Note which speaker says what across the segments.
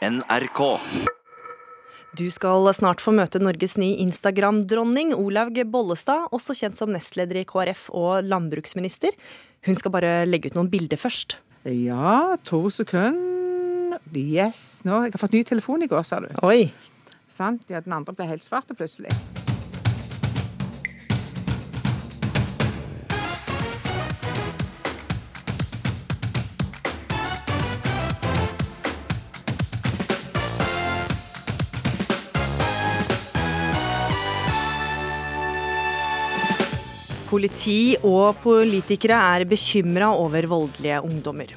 Speaker 1: NRK.
Speaker 2: Du skal snart få møte Norges nye Instagram-dronning, Olaug Bollestad, også kjent som nestleder i KrF og landbruksminister. Hun skal bare legge ut noen bilder først.
Speaker 3: Ja, to sekunder. Yes. Nå, jeg har fått ny telefon i går, sa du.
Speaker 2: Oi.
Speaker 3: Sant? Ja, den andre ble helt svart plutselig.
Speaker 2: Politi og politikere er bekymra over voldelige ungdommer.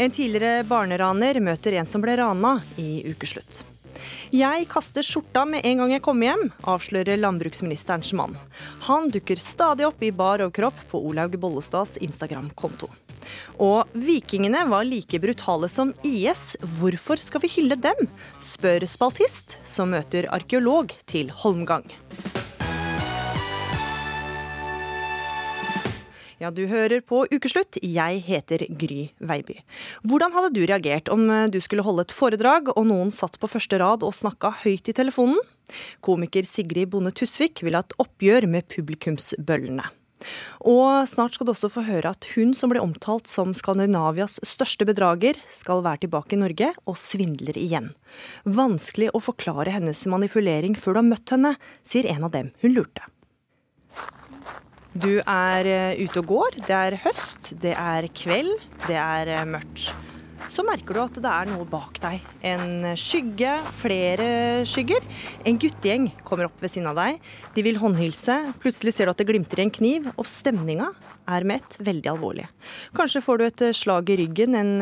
Speaker 2: En tidligere barneraner møter en som ble rana i ukeslutt. Jeg kaster skjorta med en gang jeg kommer hjem, avslører landbruksministerens mann. Han dukker stadig opp i bar overkropp på Olaug Bollestads Instagram-konto. Og vikingene var like brutale som IS. Hvorfor skal vi hylle dem? spør spaltist, som møter arkeolog til Holmgang. Ja, du hører på Ukeslutt. Jeg heter Gry Veiby. Hvordan hadde du reagert om du skulle holde et foredrag, og noen satt på første rad og snakka høyt i telefonen? Komiker Sigrid Bonde Tusvik vil ha et oppgjør med publikumsbøllene. Og snart skal du også få høre at hun som ble omtalt som Skandinavias største bedrager, skal være tilbake i Norge og svindler igjen. Vanskelig å forklare hennes manipulering før du har møtt henne, sier en av dem hun lurte. Du er eh, ute og går. Det er høst, det er kveld, det er eh, mørkt. Så merker du at det er noe bak deg. En skygge, flere skygger. En guttegjeng kommer opp ved siden av deg. De vil håndhilse. Plutselig ser du at det glimter en kniv, og stemninga er med ett veldig alvorlig. Kanskje får du et eh, slag i ryggen, en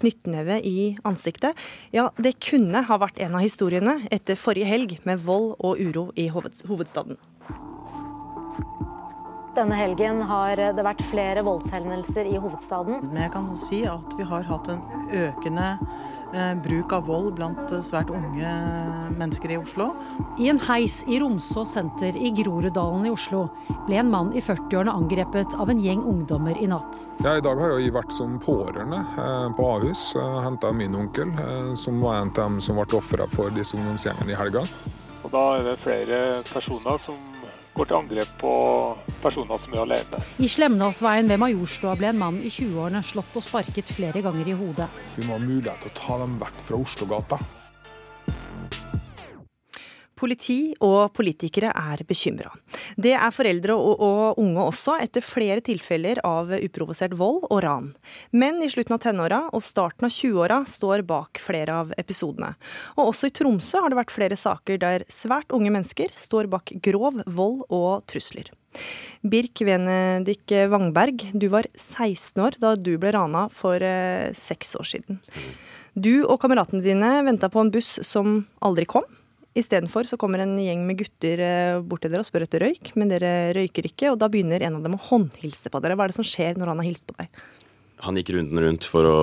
Speaker 2: knyttneve i ansiktet. Ja, det kunne ha vært en av historiene etter forrige helg med vold og uro i hovedstaden.
Speaker 4: Denne helgen har det vært flere voldshendelser i hovedstaden.
Speaker 5: Men jeg kan si at vi har hatt en økende eh, bruk av vold blant svært unge mennesker i Oslo.
Speaker 6: I en heis i Romsås senter i Groruddalen i Oslo ble en mann i 40-årene angrepet av en gjeng ungdommer i natt.
Speaker 7: Ja, I dag har jeg vært som pårørende eh, på Ahus. Henta min onkel, eh, som var en av dem som ble ofra for disse ungdomsgjengene i helga.
Speaker 8: Og Da er det flere personer som går til angrep på personer som er alene.
Speaker 6: I Slemdalsveien ved Majorstua ble en mann i 20-årene slått og sparket flere ganger i hodet.
Speaker 7: Vi må ha mulighet til å ta dem vekk fra Oslogata.
Speaker 2: Politi og politikere er bekymra. Det er foreldre og, og, unge også, etter flere tilfeller av uprovosert vold og ran. Menn i slutten av tenåra og starten av 20-åra står bak flere av episodene. Og også i Tromsø har det vært flere saker der svært unge mennesker står bak grov vold og trusler. Birk Venedik Wangberg, du var 16 år da du ble rana for eh, seks år siden. Du og kameratene dine venta på en buss som aldri kom. Istedenfor så kommer en gjeng med gutter eh, bort til dere og spør etter røyk, men dere røyker ikke, og da begynner en av dem å håndhilse på dere. Hva er det som skjer når han har hilst på deg?
Speaker 9: Han gikk runden rundt for å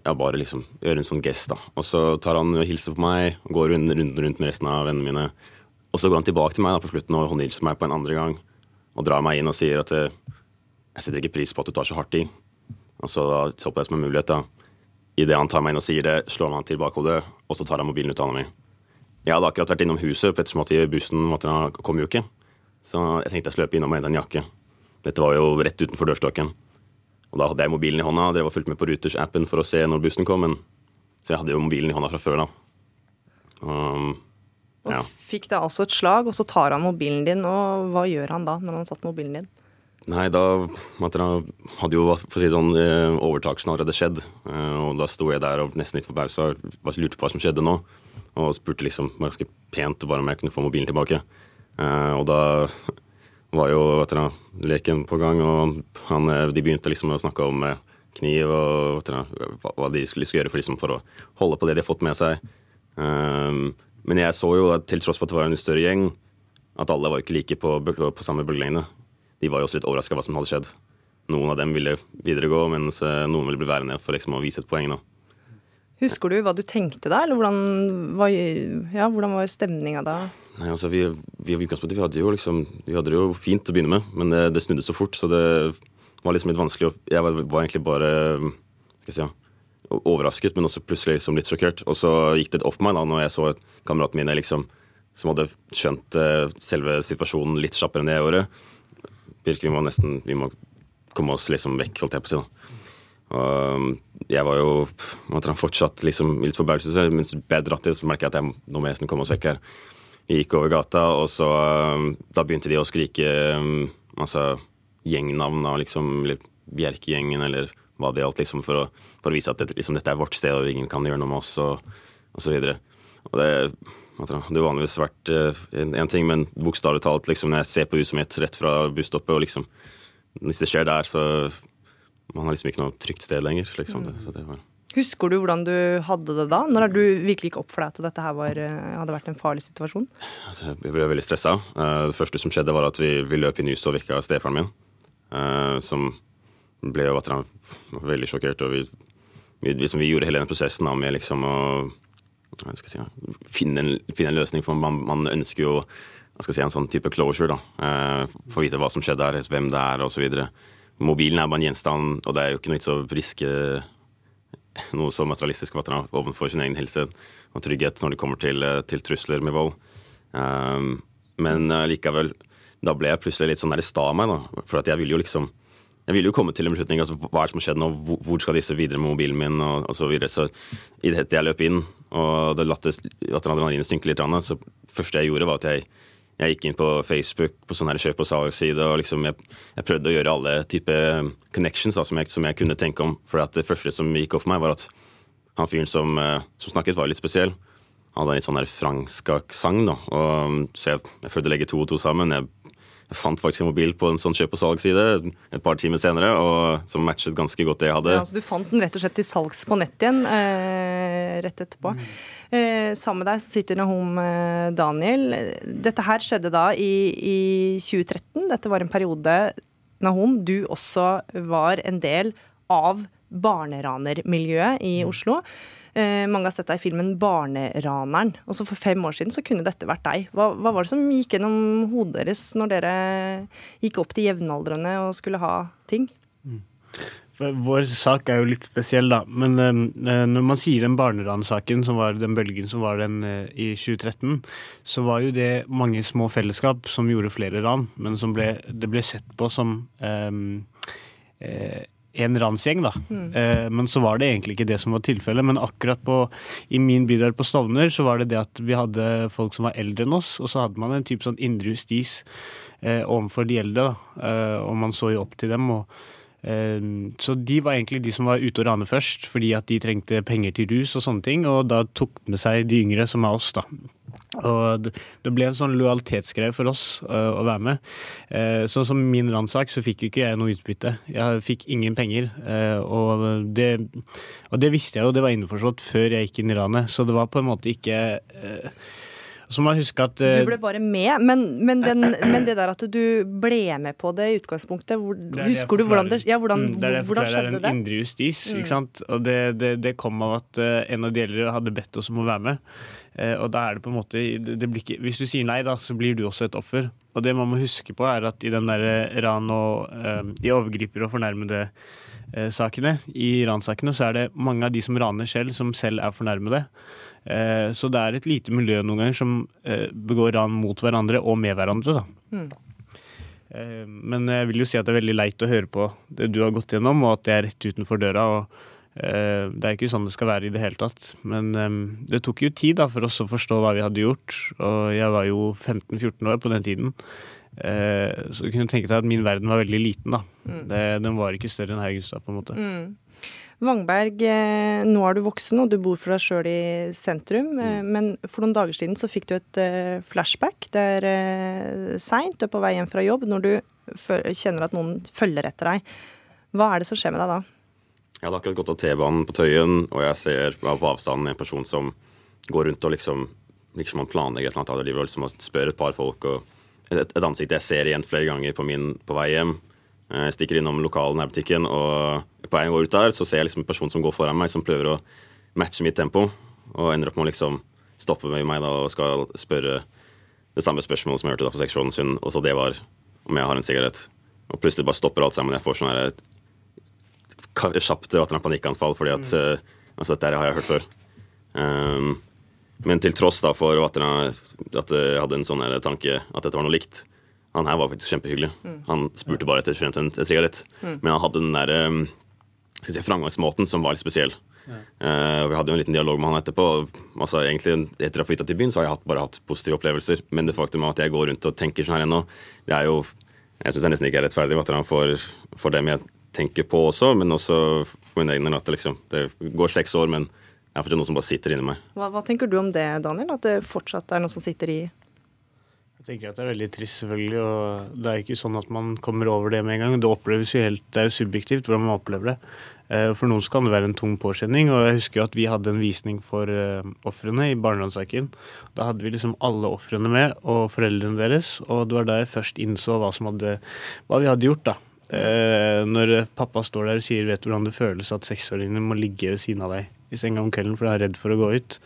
Speaker 9: ja, bare liksom gjøre en sånn gest, da. Og så tar han og hilser på meg, og går runden, runden rundt med resten av vennene mine. Og så går han tilbake til meg da på slutten og håndhilser meg på en andre gang, og drar meg inn og sier at eh, jeg setter ikke pris på at du tar så hardt i. Og så da så på det som en mulighet, da. Idet han tar meg inn og sier det, slår han til bakhodet, og så tar han mobilen ut av hånda mi. Jeg hadde akkurat vært innom huset, ettersom at bussen kom jo ikke. Så jeg tenkte jeg skulle løpe innom og hente en jakke. Dette var jo rett utenfor dørstokken. Og da hadde jeg mobilen i hånda og drev og fulgte med på Ruters-appen for å se når bussen kom. Men, så jeg hadde jo mobilen i hånda fra før, da. Um,
Speaker 2: ja. Og fikk da altså et slag, og så tar han mobilen din. Og hva gjør han da, når han har satt mobilen din?
Speaker 9: Nei, da hadde jo si sånn, eh, overtakelsen allerede skjedd. Eh, og da sto jeg der og nesten litt forbausa og lurte på hva som skjedde nå og spurte liksom ganske pent bare om jeg kunne få mobilen tilbake. Uh, og da var jo du, leken på gang, og han, eh, de begynte liksom å snakke om kniv og du, hva de skulle, skulle gjøre for, liksom, for, å holde på det de har fått med seg. Men jeg så jo, til tross for at det var en større gjeng, at alle var ikke like på, på samme bølgelengde. De var jo også litt overraska hva som hadde skjedd. Noen av dem ville videregå, mens noen ville bli værende for liksom, å vise et poeng. Da.
Speaker 2: Husker du hva du tenkte da, eller hvordan, hva, ja, hvordan var stemninga da?
Speaker 9: Nei, altså vi, vi, vi, hadde jo liksom, vi hadde det jo fint å begynne med, men det, det snudde så fort, så det var liksom litt vanskelig. Jeg var, var egentlig bare skal jeg si, overrasket, men også plutselig liksom litt sjokkert. Og så gikk det opp meg da når jeg så kameratene mine liksom, som hadde skjønt uh, selve situasjonen litt kjappere enn jeg gjorde. Virker vi må nesten vi må komme oss liksom vekk, holdt jeg på å si. da. Og um, jeg var jo måtte fortsatt liksom litt forbauset. Mens bedre dratt til, så merket jeg at jeg, nå må jeg nesten komme oss vekk her. Vi gikk over gata, og så um, Da begynte de å skrike altså, gjengnavn av liksom Bjerkegjengen eller hva det gjaldt, liksom, for, å, for å vise at dette, liksom, dette er vårt sted, og ingen kan gjøre noe med oss, og, og så videre. Og det hadde jo vanligvis vært uh, en, en, ting, men bokstavelig talt, liksom, når jeg ser på huset mitt rett fra busstoppet, og liksom Hvis det skjer der, så Man har liksom ikke noe trygt sted lenger. Liksom, det, det var...
Speaker 2: Husker du hvordan du hadde det da? Når du virkelig opp for deg at dette her var, eh, hadde vært en farlig situasjon?
Speaker 9: Altså, jeg ble veldig stressa. Uh, det første som skjedde, var at vi, vi løp inn i huset og vekka stefaren min. Som ble jo at han var veldig sjokkert. Og vi, vi, liksom, vi gjorde hele den prosessen med liksom å si, finne, en, finne, en, løsning, for man, man ønsker jo si, en sånn type closure. da, Få For å vite hva som skjedde der, hvem det er osv. Mobilen er bare en gjenstand, og det er jo ikke noe vits å riske noe så materialistisk overfor sin egen helse og trygghet når det kommer til, eh, til trusler med vold. Men likevel, da ble jeg plutselig litt sånn der sta av meg, da. For jeg ville jo liksom jeg ville jo komme til en beslutning. altså Hva er det som har skjedd nå? Hvor skal disse videre med mobilen min? Og, og så videre. Så idet jeg løp inn, og det latt adrenalinet synke litt, så første jeg gjorde, var at jeg, jeg gikk inn på Facebook på sånn her kjøp- og salgsside, og liksom jeg, jeg, prøvde å gjøre alle typer connections da, som, jeg, som, jeg, kunne tenke om. For det første som gikk opp for meg, var at han fyren som, eh, som snakket, var litt spesiell. Han hadde en litt sånn her fransk aksent. Så jeg, jeg prøvde å legge to og to sammen. Jeg fant faktisk en mobil på en sånn kjøp- og salgsside et par timer senere, og som matchet ganske godt det jeg hadde.
Speaker 2: Ja, altså Du fant den rett og slett til salgs på nett igjen eh, rett etterpå. Mm. Eh, sammen med deg sitter Nahom eh, Daniel. Dette her skjedde da i, i 2013. Dette var en periode, Nahom, du også var en del av barneranermiljøet i mm. Oslo. Mange har sett deg i filmen 'Barneraneren'. Også for fem år siden så kunne dette vært deg. Hva, hva var det som gikk gjennom hodet deres når dere gikk opp til jevnaldrende og skulle ha ting? Mm.
Speaker 1: Vår sak er jo litt spesiell, da. Men uh, når man sier den barneransaken, som var den bølgen som var den uh, i 2013, så var jo det mange små fellesskap som gjorde flere ran, men ble, det ble sett på som um, uh, en ransgjeng, da. Mm. Eh, men så var det egentlig ikke det som var tilfellet. Men akkurat på, i min bydel på Stovner så var det det at vi hadde folk som var eldre enn oss, og så hadde man en type sånn indre justis eh, overfor de eldre. da, eh, Og man så jo opp til dem. og så de var egentlig de som var ute og rane først, fordi at de trengte penger til rus og sånne ting. Og da tok med seg de yngre, som er oss, da. Og det ble en sånn lojalitetsgreie for oss uh, å være med. Sånn som min ransak, så fikk jo ikke jeg noe utbytte. Jeg fikk ingen penger. Uh, og, det, og, det, visste jeg jo, det var innforstått før jeg gikk inn i ranet. Så det var på en måte ikke så må jeg huske at
Speaker 2: Du ble bare med, men, men, den, men, det der at du ble med på det i utgangspunktet, hvor, husker du hvordan det, ja, hvordan,
Speaker 1: mm, det er det
Speaker 2: hvordan skjedde
Speaker 1: det? Det er en indre justis, mm. ikke sant. Og det, det, det, kom av at en av de eldre hadde bedt oss om å være med. Eh, og da er det på en måte ikke, Hvis du sier nei, da, så blir du også et offer. Og det man må huske på, er at i den der ran og um, i overgriper og fornærmede uh, sakene, i ransakene, så er det mange av de som raner selv, som selv er fornærmede. Så det er et lite miljø noen ganger som begår ran mot hverandre og med hverandre. Mm. Men jeg vil jo si at det er veldig leit å høre på det du har gått gjennom, og at det er rett utenfor døra. og Eh, det er ikke sånn det skal være i det hele tatt. Men det tok jo tid da, for oss å forstå hva vi hadde gjort. Og jeg var jo 15-14 år på den tiden. Så du kunne tenke deg at min verden var veldig liten. da. Mm. Det, den var ikke større enn Haugstad, på en måte. Mm.
Speaker 2: Vangberg, nå er du voksen og du bor for deg sjøl i sentrum. Mm. Men for noen dager siden så fikk du et flashback. Det er seint, du er på vei hjem fra jobb, når du kjenner at noen følger etter deg. Hva er det som skjer med deg da?
Speaker 9: Jeg hadde akkurat gått av T-banen på Tøyen, og jeg ser på avstanden en person som går rundt og liksom liksom man planlegger et eller annet av livet og liksom spør et par folk. og et, et, ansikt jeg ser igjen flere ganger på, min, på vei hjem. Jeg stikker innom lokalen nærbutikken, og på en går ut der så ser jeg liksom en person som går foran meg, som prøver å matche mitt tempo, og ender opp med å liksom stoppe med meg da og skal spørre det samme spørsmålet som jeg hørte da for seks år siden, og så det var om jeg har en sigarett. Og plutselig bare stopper alt sammen. Jeg får sånn kjapt panikkanfall fordi at mm. Altså, dette har jeg hørt før. Um, men til tross da for at jeg, hadde en sånn tanke at dette var noe likt Han her var faktisk kjempehyggelig. Han spurte bare etter en, en sigarett. Men han hadde den der um, skal si, framgangsmåten som var litt spesiell. Uh, Vi hadde jo en liten dialog med han etterpå. Altså, egentlig Etter å ha flytta til byen så har jeg hatt, bare hatt positive opplevelser. Men det faktum at jeg går rundt og tenker sånn her ennå, det er jo Jeg syns nesten ikke er rettferdig at han får for dem jeg tenker på også, men også for min egen del at det liksom Det går seks år, men det er fortsatt noe som bare sitter inni meg.
Speaker 2: Hva, hva tenker du om det, Daniel? At det fortsatt er noe som sitter i
Speaker 1: Jeg tenker at det er veldig trist, selvfølgelig. Og det er ikke sånn at man kommer over det med en gang. Det oppleves jo helt, det er jo subjektivt hvordan man opplever det. Eh, For noen kan det være en tung påkjenning. Og jeg husker jo at vi hadde en visning for uh, ofrene i barnevernssaken. Da hadde vi liksom alle ofrene med, og foreldrene deres. Og det var da jeg først innså hva, hadde, hva vi hadde gjort, da. Eh, når pappa står der og sier 'vet du hvordan det føles at seksåringene må ligge ved siden av deg i senga om kvelden fordi han er redd for å gå ut'.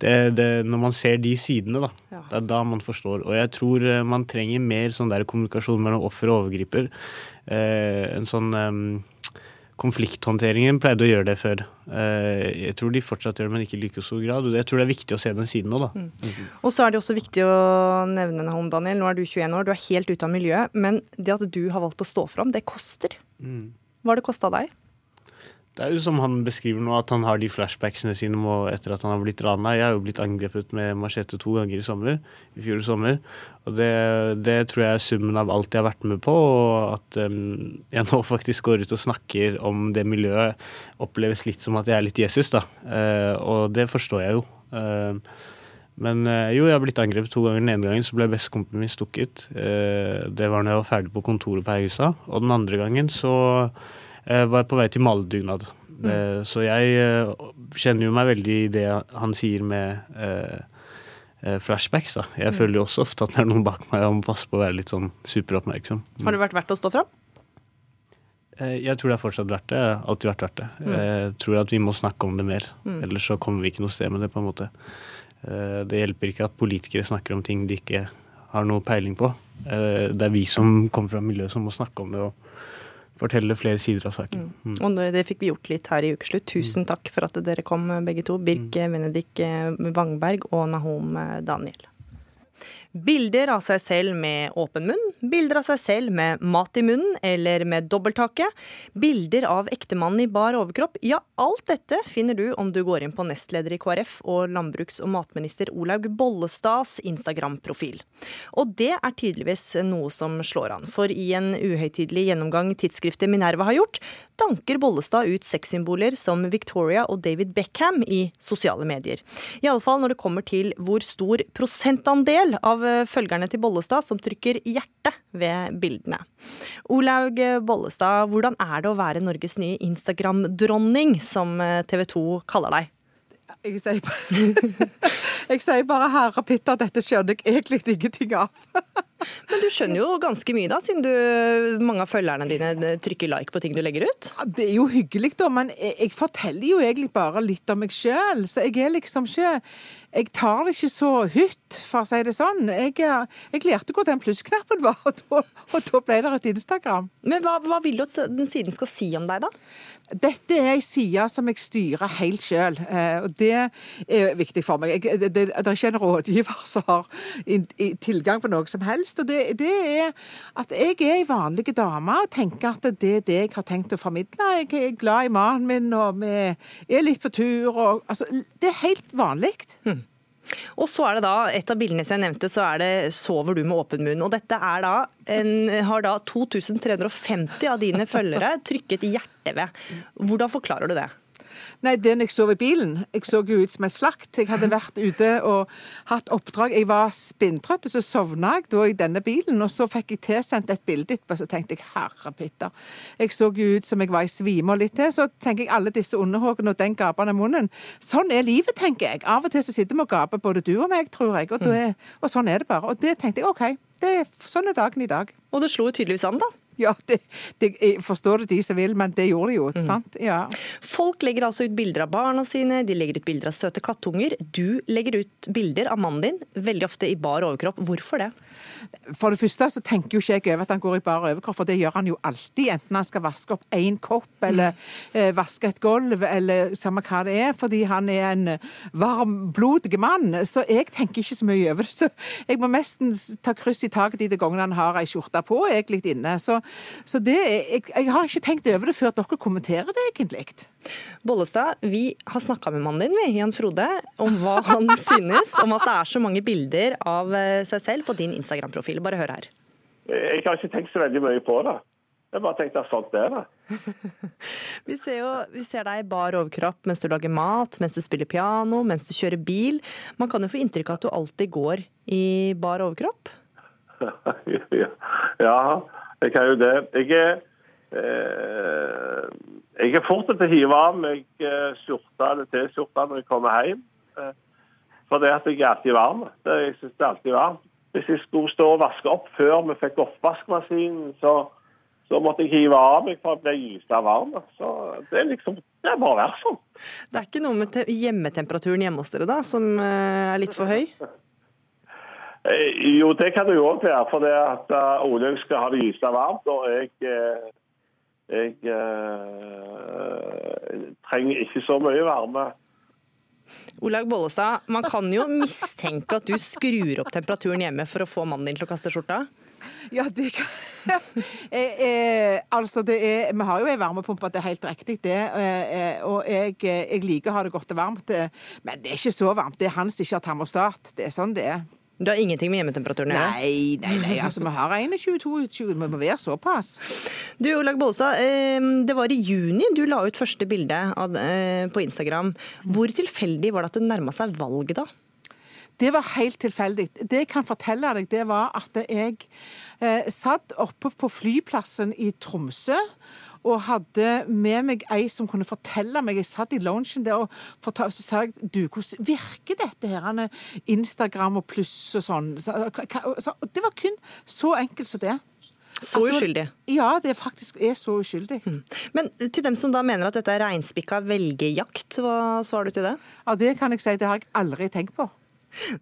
Speaker 1: Det, det, når man ser de sidene, da,
Speaker 2: Ja.
Speaker 1: det er da man forstår. Og jeg tror eh, man trenger mer sånn der kommunikasjon mellom offer og overgriper. Eh, en sånn eh, Konflikthåndteringen pleide å gjøre det før. Eh, jeg tror de fortsatt gjør det, men ikke i like stor grad. Og jeg tror det er viktig å se den siden nå, da.
Speaker 2: Og så er det også viktig å nevne, Nahom Daniel, nå er du 21 år, du er helt ute av miljøet. Men det at du har valgt å stå fram, det koster. Hva har det kosta deg?
Speaker 1: Det er jo som han beskriver nå, at han har de flashbacksene sine må, etter at han har blitt rana. Jeg har jo blitt angrepet med machete to ganger i sommer, i fjor sommer. Og det, det tror jeg er summen av alt jeg har vært med på. Og at um, jeg nå faktisk går ut og snakker om det miljøet, oppleves litt som at jeg er litt Jesus, da. Uh, og det forstår jeg jo. Uh, men eh, jo, jeg har blitt angrepet to ganger. Den ene gangen så ble bestekompisen min stukket. Det var når jeg var ferdig på kontoret på Heihusa. Og den andre gangen så var jeg på vei til maledugnad. Eh, så jeg eh, kjenner jo meg veldig i det han sier med eh, eh, flashbacks. da. Jeg føler jo også ofte at det er noen bak meg og må passe på å være litt sånn superoppmerksom.
Speaker 2: Har det vært verdt å stå fram?
Speaker 1: Eh, Jeg tror det har fortsatt vært det. Alltid vært verdt det. Jeg tror at vi må snakke om det mer. Ellers så kommer vi ikke noe sted med det. på en måte. Eh, Det hjelper ikke at politikere snakker om ting de ikke har noe peiling på. Eh, Det er vi som kommer fra miljøet som må snakke om det og fortelle flere sider av saken. Mm.
Speaker 2: Og det, fikk vi gjort litt her i Ukeslutt. Tusen takk for at dere kom, begge to. Birk Venedik Vangberg Wangberg og Nahom eh, Daniel. Bilder av seg selv med åpen munn, bilder av seg selv med mat i munnen eller med dobbelthake, bilder av ektemannen i bar overkropp. Ja, alt dette finner du om du går inn på nestleder i KrF og landbruks- og matminister Olaug Bollestads Instagram-profil. Og det er tydeligvis noe som slår an, for i en uhøytidelig gjennomgang tidsskriftet Minerva har gjort, danker Bollestad ut sexsymboler som Victoria og David Beckham i sosiale medier. Iallfall når det kommer til hvor stor prosentandel av følgerne til Bollestad som trykker hjerte ved bildene. Olaug Bollestad, hvordan er det å være Norges nye Instagram-dronning, som TV 2 kaller deg?
Speaker 3: Jeg sier, bare, jeg sier bare herre Pitter, dette skjønner jeg egentlig ingenting av.
Speaker 2: Men du skjønner jo ganske mye, da, siden du, mange av følgerne dine trykker like på ting du legger ut?
Speaker 3: Det er jo hyggelig, da, men jeg, jeg forteller jo egentlig bare litt om meg sjøl. Så jeg er liksom ikke Jeg tar det ikke så hytt, for å si det sånn. Jeg, er- jeg lærte hvor den plussknappen var, og da, og da ble det et Instagram.
Speaker 2: Men hva, hva vil du at den siden skal si om deg, da?
Speaker 3: Dette er ei side som jeg styrer helt sjøl, og det er viktig for meg. Jeg, det, det, det er ikke en rådgiver som har tilgang på noe som helst. og det, det er at jeg er ei vanlig dame og tenker at det er det jeg har tenkt å formidle. Jeg er glad i mannen min, og vi er litt på tur. Og, altså, det er helt vanlig.
Speaker 2: Og så er det da, et av bildene som jeg nevnte, så er det 'Sover du med åpen munn'. Og dette er da en, har da 2350 av dine følgere trykket hjerte ved. Hvordan forklarer du det?
Speaker 3: Nei, den jeg sov i bilen. Jeg så jo ut som en slakt. Jeg hadde vært ute og hatt oppdrag. Jeg var spinntrøtt, så sovna jeg da i denne bilen. Og så fikk jeg tilsendt et bilde etterpå, så tenkte jeg herre pitter. Jeg så jo ut som jeg var i svime og litt til. Så tenker jeg alle disse underhåkene og den gapende munnen. Sånn er livet, tenker jeg. Av og til så sitter vi og gaper, både du og meg, tror jeg. Og, er, og sånn er det bare. Og det tenkte jeg OK. Det, sånn er dagen i dag.
Speaker 2: Og det slo jo tydeligvis an, da.
Speaker 3: Ja, det, det, jeg forstår det de som vil, men det gjorde de jo. sant? Ja.
Speaker 2: Folk legger altså ut bilder av barna sine, de legger ut bilder av søte kattunger. Du legger ut bilder av mannen din, veldig ofte i bar overkropp. Hvorfor det?
Speaker 3: For det første så tenker jo ikke jeg over at han går i bar overkropp, for det gjør han jo alltid. Enten han skal vaske opp én kopp, eller mm. vaske et gulv, eller samme hva det er. Fordi han er en varmblodig mann. Så jeg tenker ikke så mye over det. Så jeg må nesten ta kryss i taket de gangene han har ei skjorte på, og jeg litt inne. Så, så det jeg, jeg har ikke tenkt over det før at dere kommenterer det, egentlig.
Speaker 2: Bollestad, vi har snakka med mannen din, vi, Jan Frode, om hva han synes om at det er så mange bilder av eh, seg selv på din Instagram-profil. Bare hør her.
Speaker 10: Jeg har ikke tenkt så veldig mye på det. Jeg bare tenkte at sånt er det.
Speaker 2: Vi ser, jo, vi ser deg i bar overkropp mens du lager mat, mens du spiller piano, mens du kjører bil. Man kan jo få inntrykk av at du alltid går i bar overkropp?
Speaker 10: ja, jeg kan jo det. Jeg er, eh, jeg er fort til å hive av meg eh, skjorta eller T-skjorta når jeg kommer hjem. Eh, for det at jeg er alltid varm. Det, jeg synes det er alltid varmt. Hvis jeg skulle stå og vaske opp før vi fikk oppvaskmaskinen, så, så måtte jeg hive av meg for å bli gysa varm. Så det er liksom Det er bare å være sånn.
Speaker 2: Det er ikke noe med hjemmetemperaturen hjemme hos dere da, som er litt for høy?
Speaker 10: Jo, det kan det jo òg være. For det at uh, Olaug skal ha det gysa varmt, og jeg, jeg jeg trenger ikke så mye varme.
Speaker 2: Olaug Bollestad, man kan jo mistenke at du skrur opp temperaturen hjemme for å få mannen din til å kaste skjorta?
Speaker 3: Ja, det kan eh, eh, Altså, det er Vi har jo ei varmepumpe, det er helt riktig, det. Eh, og jeg, jeg, liker å ha det godt og varmt. Men det er ikke så varmt. Det er han som ikke har termostat. Det er sånn det er.
Speaker 2: Det har ingenting med hjemmetemperaturen å gjøre?
Speaker 3: Nei, nei, nei. Altså, vi har 21-22. Vi må være såpass.
Speaker 2: Du, Olag Bollestad. Det var i juni du la ut første bilde på Instagram. Hvor tilfeldig var det at det nærma seg valget da?
Speaker 3: Det var helt tilfeldig. Det jeg kan fortelle deg, det var at jeg eh, satt oppe på flyplassen i Tromsø og hadde med meg ei som kunne fortelle meg Jeg satt i loungen der og fortalte, så sa jeg du, hvordan virker dette her, Instagram og pluss og sånn. Så, så, det var kun så enkelt som det.
Speaker 2: Så uskyldig?
Speaker 3: Ja, det faktisk er så uskyldig. Mm.
Speaker 2: Men til dem som da mener at dette er reinspikka velgerjakt, hva svarer du til det?
Speaker 3: Ja, Det kan jeg si, det har jeg aldri tenkt på.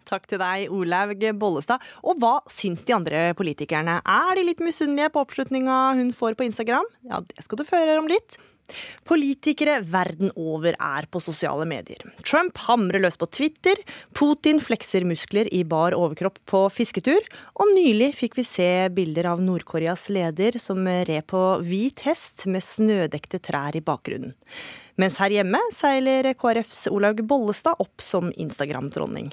Speaker 2: Takk til deg, Olaug Bollestad. Og hva syns de andre politikerne? Er de litt misunnelige på oppslutninga hun får på Instagram? Ja, det skal du få høre om litt. Politikere verden over er på sosiale medier. Trump hamrer løs på Twitter, Putin flekser muskler i bar overkropp på fisketur, og nylig fikk vi se bilder av Nord-Koreas leder som red på hvit hest med snødekte trær i bakgrunnen. Mens her hjemme seiler KrFs Olaug Bollestad opp som Instagram-dronning.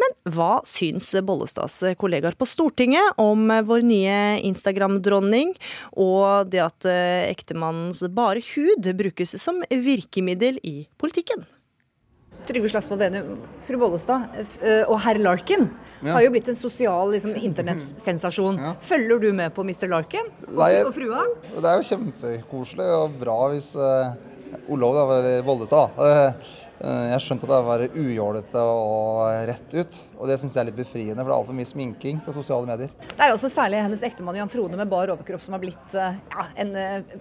Speaker 2: Men hva syns Bollestads kollegaer på Stortinget om vår nye Instagram-dronning, og det at eh, ektemannens bare hud brukes som virkemiddel i politikken?
Speaker 11: Trygve Slagsvold Vedum, fru Bollestad eh, og herr Larkin ja. har jo blitt en sosial liksom, internettsensasjon. Ja. Følger du med på Mr. Larkin og, frua?
Speaker 12: Det er jo kjempekoselig og bra hvis uh Olav, Vollestad. Eh, eh, jeg skjønte at det var ujålete og rett ut. Og det syns jeg er litt befriende, for det er altfor mye sminking på sosiale medier.
Speaker 11: Det er også særlig hennes ektemann Jan Frode med bar overkropp som har blitt eh, ja, en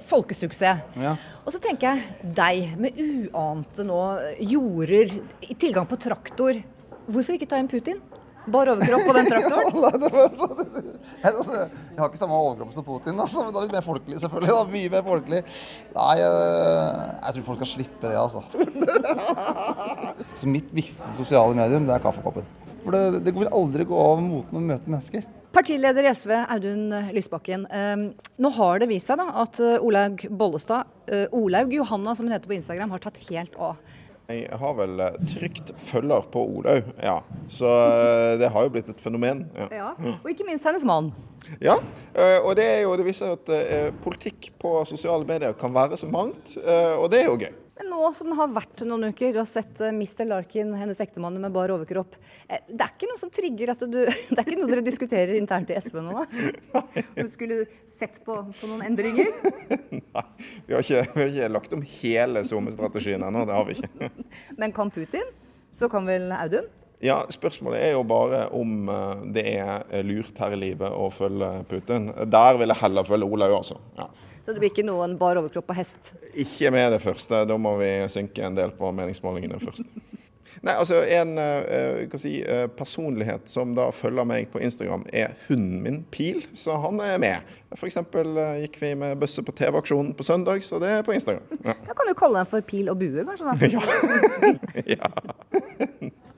Speaker 11: folkesuksess. Ja. Og så tenker jeg deg, med uante nå jorder, tilgang på traktor. Hvorfor ikke ta inn Putin? Bar overkropp på den traktoren?
Speaker 12: jeg har ikke samme overkropp som Putin, altså, men da er vi mer folkelig, selvfølgelig. Da. Mye mer folkelig. Nei, jeg, jeg tror folk skal slippe det, altså. Så mitt viktigste sosiale medium, det er kaffekoppen. For det, det vil aldri gå av moten å møte mennesker.
Speaker 11: Partileder i SV, Audun Lysbakken. Um, nå har det vist seg da, at uh, Olaug Bollestad, uh, Olaug Johanna som hun heter på Instagram, har tatt helt av.
Speaker 13: Jeg har vel eh, trygt følger på Olaug, ja. Så eh, det har jo blitt et fenomen.
Speaker 11: Ja. ja. Og ikke minst hennes mann.
Speaker 13: Ja, eh, og det, jo, det viser at politikk på sosiale medier kan være så mangt, og det er jo gøy.
Speaker 11: Men nå som det har vært noen uker, du har sett eh, Mr. Larkin, hennes ektemann med bar overkropp. Eh, det er ikke noe som trigger at du Det er ikke noe dere diskuterer internt i SV nå, da? Du skulle sett på, på noen endringer?
Speaker 13: Nei, vi har ikke, vi har ikke lagt om hele SoMe-strategien ennå. Det har vi ikke.
Speaker 11: Men kan Putin? Så kan vel Audun?
Speaker 13: Ja, Spørsmålet er jo bare om eh, det er lurt her i livet å følge Putin. Der vil jeg heller følge Olaug, altså. Ja.
Speaker 11: Så det blir ikke noen bar overkropp og hest?
Speaker 13: Ikke med det første. Da må vi synke en del på meningsmålingene først. Nei, altså En uh, si, uh, personlighet som da følger meg på Instagram, er hunden min Pil, så han er med. F.eks. Uh, gikk vi med bøsse på TV-aksjonen på søndag, så det er på Instagram. Ja.
Speaker 11: Da kan du kalle den for Pil og bue, kanskje? da? ja.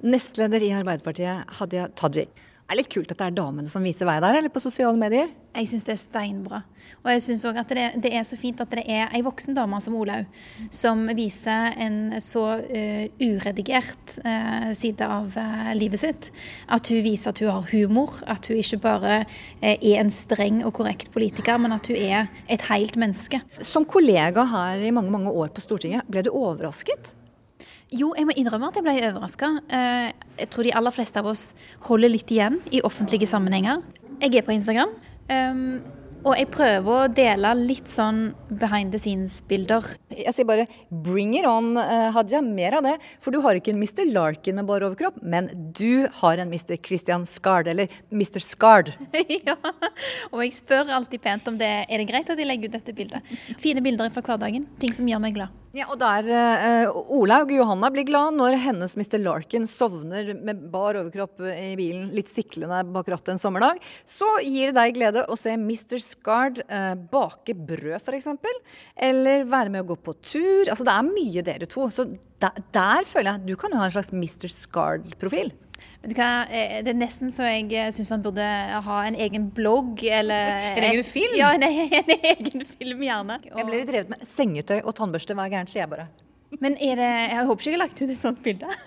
Speaker 11: Nestleder i Arbeiderpartiet, Hadia Tajik. Det er litt kult at det er damene som viser vei der, eller på sosiale medier?
Speaker 14: Jeg syns det er steinbra. Og jeg syns òg at det, det, er så fint at det er ei voksen dame som Olaug, som viser en så uh, uredigert uh, side av uh, livet sitt. At hun viser at hun har humor, at hun ikke bare er en streng og korrekt politiker, men at hun er et helt menneske.
Speaker 11: Som kollega her i mange, mange år på Stortinget, ble du overrasket?
Speaker 14: Jo, jeg må innrømme at jeg ble overraska. Eh, jeg tror de aller fleste av oss holder litt igjen i offentlige sammenhenger. Jeg er på Instagram. Ehm, og jeg prøver å dele litt sånn behind the scenes-bilder.
Speaker 11: Jeg sier bare bring it on, eh, Hadia. Mer av det. For du har ikke en Mr. Larkin med bar overkropp, men du har en Mr. Christian Skard, eller Mr. Skard.
Speaker 14: ja, og jeg spør alltid pent om det er det greit at jeg legger ut dette bildet. Fine bilder fra hverdagen. Ting som gjør meg glad.
Speaker 11: Ja, og der uh, Olaug Johanna blir glad når hennes Mr. Larkin sovner med bar overkropp i bilen, litt siklende bak rattet en sommerdag. Så gir det deg glede å se Mr. Skard uh, bake brød, f.eks. Eller være med å gå på tur. Altså, det er mye dere to. Så der, der føler jeg at du kan jo ha en slags Mr. Skard-profil.
Speaker 14: Vet du hva, eh, Det er nesten så jeg eh, syns han burde ha en egen blogg eller
Speaker 11: En egen film?
Speaker 14: Ja, en, en egen film, gjerne.
Speaker 11: Jeg ble litt drevet med sengetøy og tannbørste. Hva er gærent, sier jeg bare.
Speaker 14: Men er det Jeg håper ikke jeg har lagt ut et sånt bilde.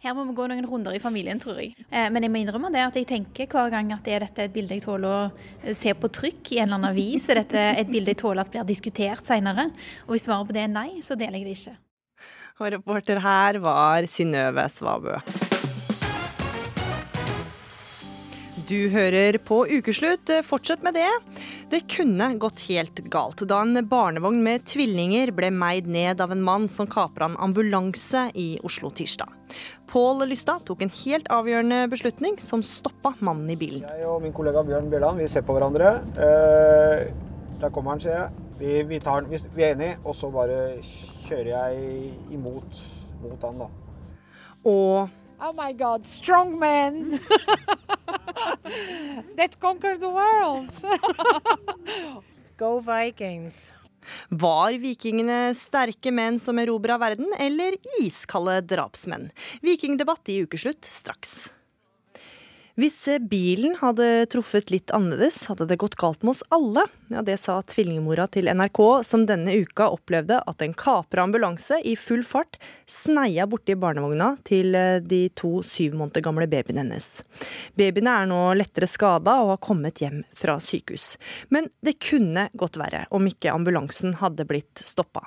Speaker 14: Her må vi gå noen runder i familien, tror jeg. Eh, men jeg må innrømme det at jeg tenker hver gang at er dette et bilde jeg tåler å se på trykk i en eller annen avis? Er dette et bilde jeg tåler at blir diskutert seinere? Og hvis svaret på det er nei, så deler jeg det ikke.
Speaker 2: Og reporter her var Synnøve Svabø. Du hører på Ukeslutt. Fortsett med det. Det kunne gått helt galt da en barnevogn med tvillinger ble meid ned av en mann som kapra en ambulanse i Oslo tirsdag. Pål Lystad tok en helt avgjørende beslutning som stoppa mannen i bilen.
Speaker 15: Jeg og min kollega Bjørn Bjørland vi ser på hverandre. Eh, der kommer han, sier jeg. Vi, vi, tar, vi, vi er enige, og så bare kjører jeg imot mot han, da.
Speaker 2: Og
Speaker 16: Oh my God, strong men! That conquered the world! Go Vikings!
Speaker 2: Var vikingene sterke menn som erobra verden, eller iskalde drapsmenn? Vikingdebatt i ukeslutt straks. Hvis bilen hadde truffet litt annerledes, hadde det gått galt med oss alle. Ja, Det sa tvillingmora til NRK, som denne uka opplevde at en kapra ambulanse i full fart sneia borti barnevogna til eh, de to syv måneder gamle babyene hennes. Babyene er nå lettere skada og har kommet hjem fra sykehus. Men det kunne gått verre om ikke ambulansen hadde blitt stoppa.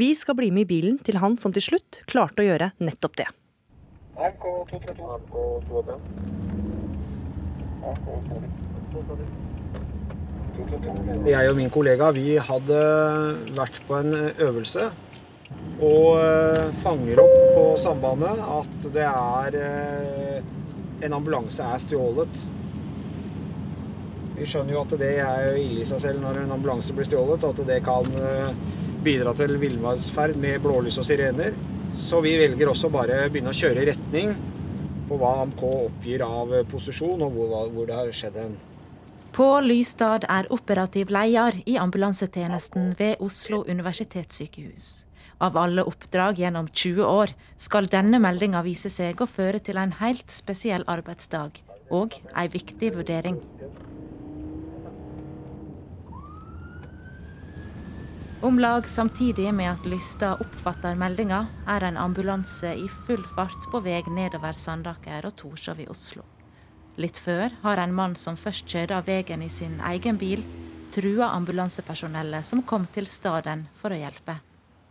Speaker 2: Vi skal bli med i bilen til han som til slutt klarte å gjøre nettopp det.
Speaker 15: Jeg og min kollega vi hadde vært på en øvelse og eh, fanger opp på sambandet at det er eh, en ambulanse er stjålet. Vi skjønner jo at det er ille i seg selv når en ambulanse blir stjålet, og at det kan eh, bidra til villmarksferd med blålys og sirener. Så vi velger også bare å begynne å kjøre i retning på hva AMK oppgir av posisjon, og hvor, hvor det har skjedd en
Speaker 17: Pål Lystad er operativ leder i ambulansetjenesten ved Oslo universitetssykehus. Av alle oppdrag gjennom 20 år skal denne meldinga vise seg å føre til en helt spesiell arbeidsdag og ei viktig vurdering. Om lag samtidig med at Lystad oppfatter meldinga, er en ambulanse i full fart på vei nedover Sandaker og Torshov i Oslo. Litt før har en mann som først kjørte av veien i sin egen bil, trua ambulansepersonellet som kom til stedet for å hjelpe.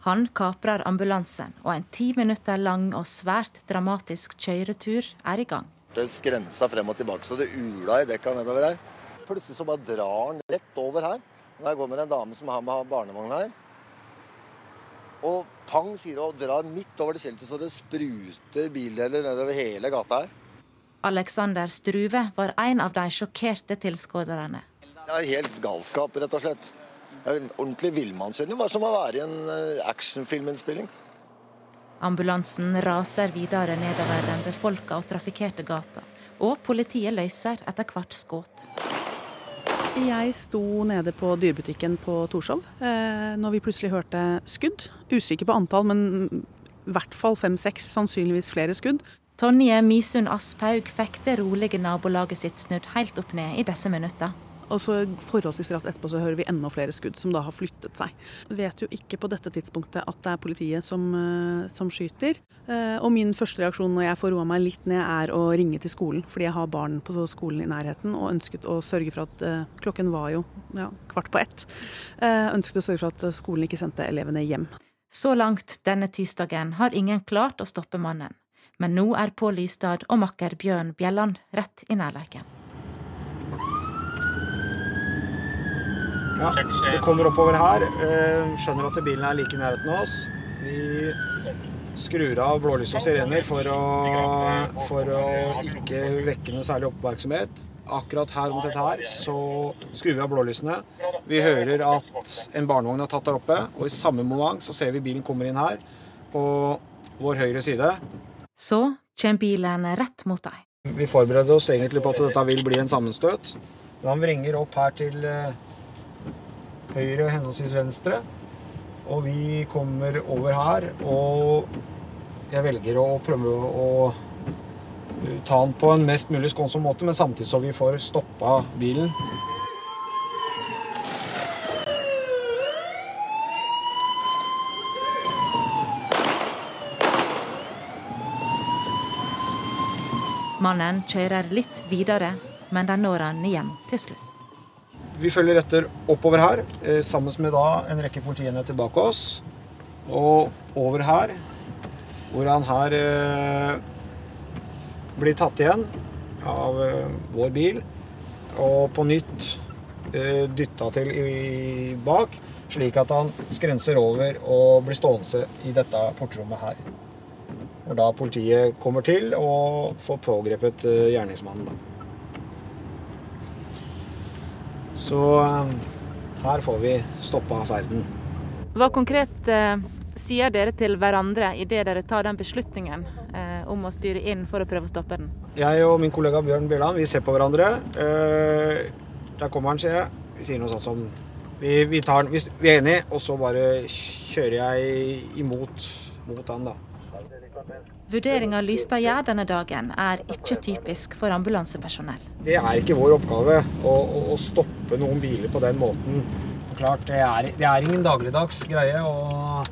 Speaker 17: Han kaprer ambulansen, og en ti minutter lang og svært dramatisk kjøretur er i gang.
Speaker 18: Det skrensa frem og tilbake så det ula i dekka nedover her. Plutselig så bare drar han rett over her. Der kommer en dame som har med barnevogn her. Og pang, sier hun, og drar midt over det skiltet så det spruter bildeler nedover hele gata her.
Speaker 17: Alexander Struve var en av de sjokkerte tilskuerne.
Speaker 18: Det er helt galskap, rett og slett. Det er en ordentlig villmannskjøring. Hva som å være i en eh, actionfilminnspilling.
Speaker 17: Ambulansen raser videre nedover den befolka og trafikkerte gata, og politiet løser etter hvert skudd.
Speaker 19: Jeg sto nede på dyrebutikken på Torshov eh, når vi plutselig hørte skudd. Usikker på antall, men i hvert fall fem-seks, sannsynligvis flere skudd.
Speaker 17: Tonje Misund Asphaug fikk det rolige nabolaget sitt snudd helt opp ned i disse minutter.
Speaker 19: Og så forholdsvis rett etterpå så hører vi enda flere skudd som da har flyttet seg. Vet jo ikke på dette tidspunktet at det er politiet som, eh, som skyter. Eh, og min første reaksjon når jeg får roa meg litt ned, er å ringe til skolen. Fordi jeg har barn på skolen i nærheten og ønsket å sørge for at eh, Klokken var jo ja, kvart på ett. Ønsket å sørge for at skolen ikke sendte elevene hjem.
Speaker 17: Så langt denne tirsdagen har ingen klart å stoppe mannen. Men nå er Pål Lystad og makker Bjørn Bjelland rett i nærleiken.
Speaker 15: Ja, vi kommer oppover her. Skjønner at bilen er like i nærheten av oss. Vi skrur av blålys og sirener for å, for å ikke vekke noe særlig oppmerksomhet. Akkurat her omtrent her så skrur vi av blålysene. Vi hører at en barnevogn har tatt der oppe, og i samme moment så ser vi bilen kommer inn her på vår høyre side.
Speaker 17: Så kommer bilen rett mot deg.
Speaker 15: Vi forbereder oss egentlig på at dette vil bli en sammenstøt. Han vringer opp her til høyre og henholdsvis venstre. Og vi kommer over her, og jeg velger å prøve å ta den på en mest mulig skånsom måte, men samtidig så vi får stoppa bilen.
Speaker 17: Mannen kjører litt videre, men de når han igjen til slutt.
Speaker 15: Vi følger etter oppover her, eh, sammen med da en rekke politienheter bak oss. Og over her, hvor han her eh, blir tatt igjen av eh, vår bil. Og på nytt dytta til i, bak, slik at han skrenser over og blir stående i dette portrommet her. Hvor da politiet kommer til og får pågrepet gjerningsmannen. da. Så eh, her får vi stoppa ferden.
Speaker 17: Hva konkret eh, sier dere til hverandre idet dere tar den beslutningen eh, om å styre inn for å prøve å stoppe den?
Speaker 15: Jeg og min kollega Bjørn Bjørland vi ser på hverandre. Eh, der kommer han, sier jeg. Vi sier noe sånt som vi, vi, tar, vi, vi er enige, og så bare kjører jeg imot mot han, da.
Speaker 17: Vurderinga Lystad gjør denne dagen, er ikke typisk for ambulansepersonell.
Speaker 15: Det er ikke vår oppgave å, å, stoppe noen biler på den måten. Klart, det er, det er ingen dagligdags greie, og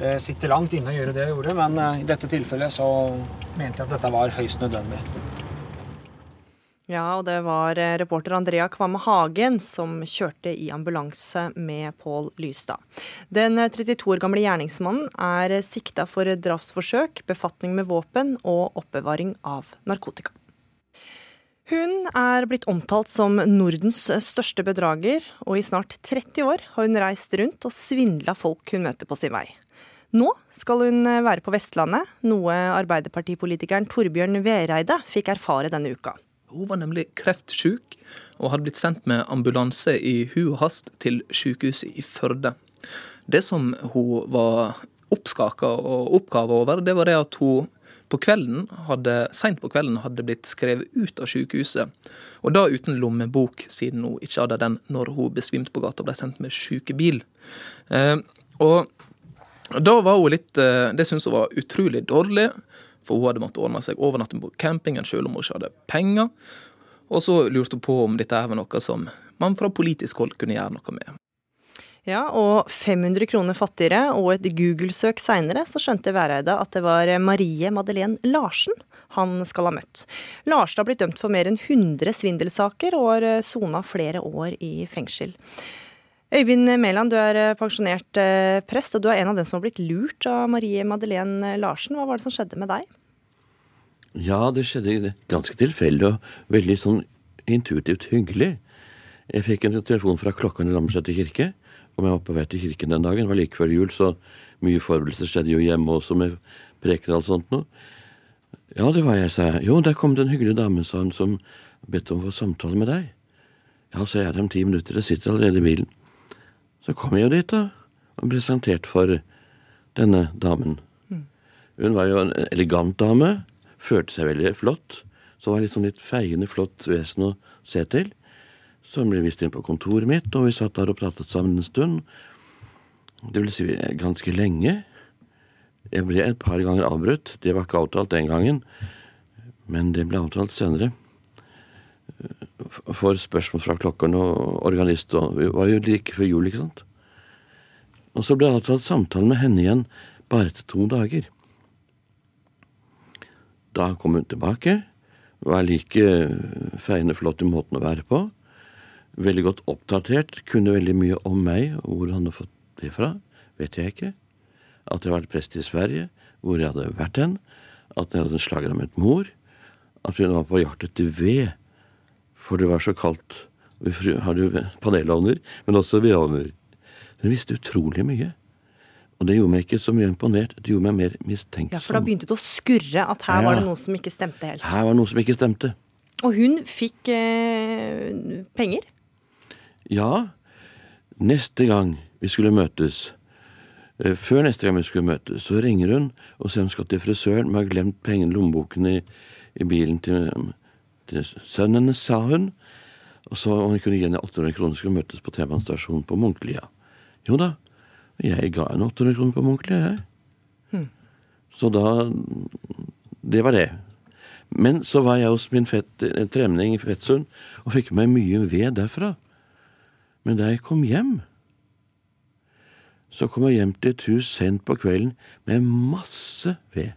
Speaker 15: det sitter langt inne å gjøre det jeg gjorde, men eh, i dette tilfellet så mente jeg at dette var høyst nødvendig.
Speaker 2: Ja, og det var eh, reporter Andrea Kvamme Hagen som kjørte i ambulanse med Pål Lystad. Den 32 eh, år gamle gjerningsmannen er eh, sikta for drapsforsøk, befatning med våpen og oppbevaring av narkotika. Hun er blitt omtalt som Nordens største bedrager, og i snart 30 år har hun reist rundt og svindla folk hun møter på sin vei. Nå skal hun være på Vestlandet, noe Arbeiderpartipolitikeren Torbjørn Vereide fikk erfare denne uka.
Speaker 20: Hun var nemlig kreftsjuk og hadde blitt sendt med ambulanse i hu og hast til sykehuset i Førde. Det som hun var oppskaka og oppgava over, det var det at hun på kvelden hadde, sent på kvelden hadde blitt skrevet ut av sykehuset. Og da uten lommebok, siden hun ikke hadde den når hun besvimte på gata og ble sendt med sykebil. Eh, og da var hun litt eh, Det syntes hun var utrolig dårlig. For hun hadde måttet ordne seg overnatting på campingen selv om hun ikke hadde penger. Og så lurte hun på om dette var noe som man fra politisk hold kunne gjøre noe med.
Speaker 2: Ja, og 500 kroner fattigere og et Google-søk seinere, så skjønte Væreide at det var Marie Madeleine Larsen han skal ha møtt. Larsen har blitt dømt for mer enn 100 svindelsaker og har eh, sona flere år i fengsel. Øyvind Mæland, du er pensjonert eh, prest, og du er en av dem som har blitt lurt av Marie Madeleine Larsen. Hva var det som skjedde med deg?
Speaker 21: Ja, det skjedde ganske tilfeldig og veldig sånn intuitivt hyggelig. Jeg fikk en telefon fra klokken i Lambertseter kirke om jeg var på vei til kirken den dagen. Det var like før jul, så Mye forberedelser skjedde jo hjemme også med prekener og alt sånt noe. Ja, det var jeg, sa jeg. Jo, der kom det en hyggelig dame, sa hun, som bedt om å få samtale med deg. Ja, så er det om ti minutter, jeg sitter allerede i bilen. Så kom jeg jo dit, da, og presentert for denne damen. Hun var jo en elegant dame, følte seg veldig flott. Så var sånn litt feiende flott vesen å se til. Så hun ble vist inn på kontoret mitt, og vi satt der og pratet sammen en stund. Det vil si ganske lenge. Jeg ble et par ganger avbrutt. Det var ikke avtalt den gangen, men det ble avtalt senere. For spørsmål fra klokkeren og organist og Vi var jo like før jul, ikke sant? Og så ble det avtalt samtale med henne igjen bare etter to dager. Da kom hun tilbake. Var like feiende flott i måten å være på. Veldig godt oppdatert. Kunne veldig mye om meg. og Hvor han hadde fått det fra, vet jeg ikke. At jeg var prest i Sverige, hvor jeg hadde vært hen. At jeg hadde en slager om et mor. At hun var på jakt etter ved. For det var så kaldt. Vi hadde jo panelovner, men også vedovner. Hun visste utrolig mye. Og det gjorde meg ikke så mye imponert, det gjorde meg mer mistenksom.
Speaker 2: Ja, For da begynte det å skurre at her
Speaker 21: Ja.
Speaker 2: var det noe som ikke stemte helt.
Speaker 21: Her var det noe som ikke stemte.
Speaker 2: Og hun fikk eh, penger.
Speaker 21: Ja, neste gang vi skulle møtes, eh, før neste gang vi skulle møtes, så ringer hun og sier hun skal til frisøren, men har glemt pengene, i lommeboken i, i bilen til, til sønnene, sa hun. Og så om hun kunne gi henne 800 kroner, skulle møtes på T-banestasjonen på Munklia. Jo da, jeg ga henne 800 kroner på Munklia, jeg.
Speaker 2: Hmm.
Speaker 21: Så da Det var det. Men så var jeg hos min fett, tremning i Fettsund og fikk med meg mye ved derfra. Men da jeg kom hjem, så kom jeg hjem til et hus sent på kvelden med masse ved.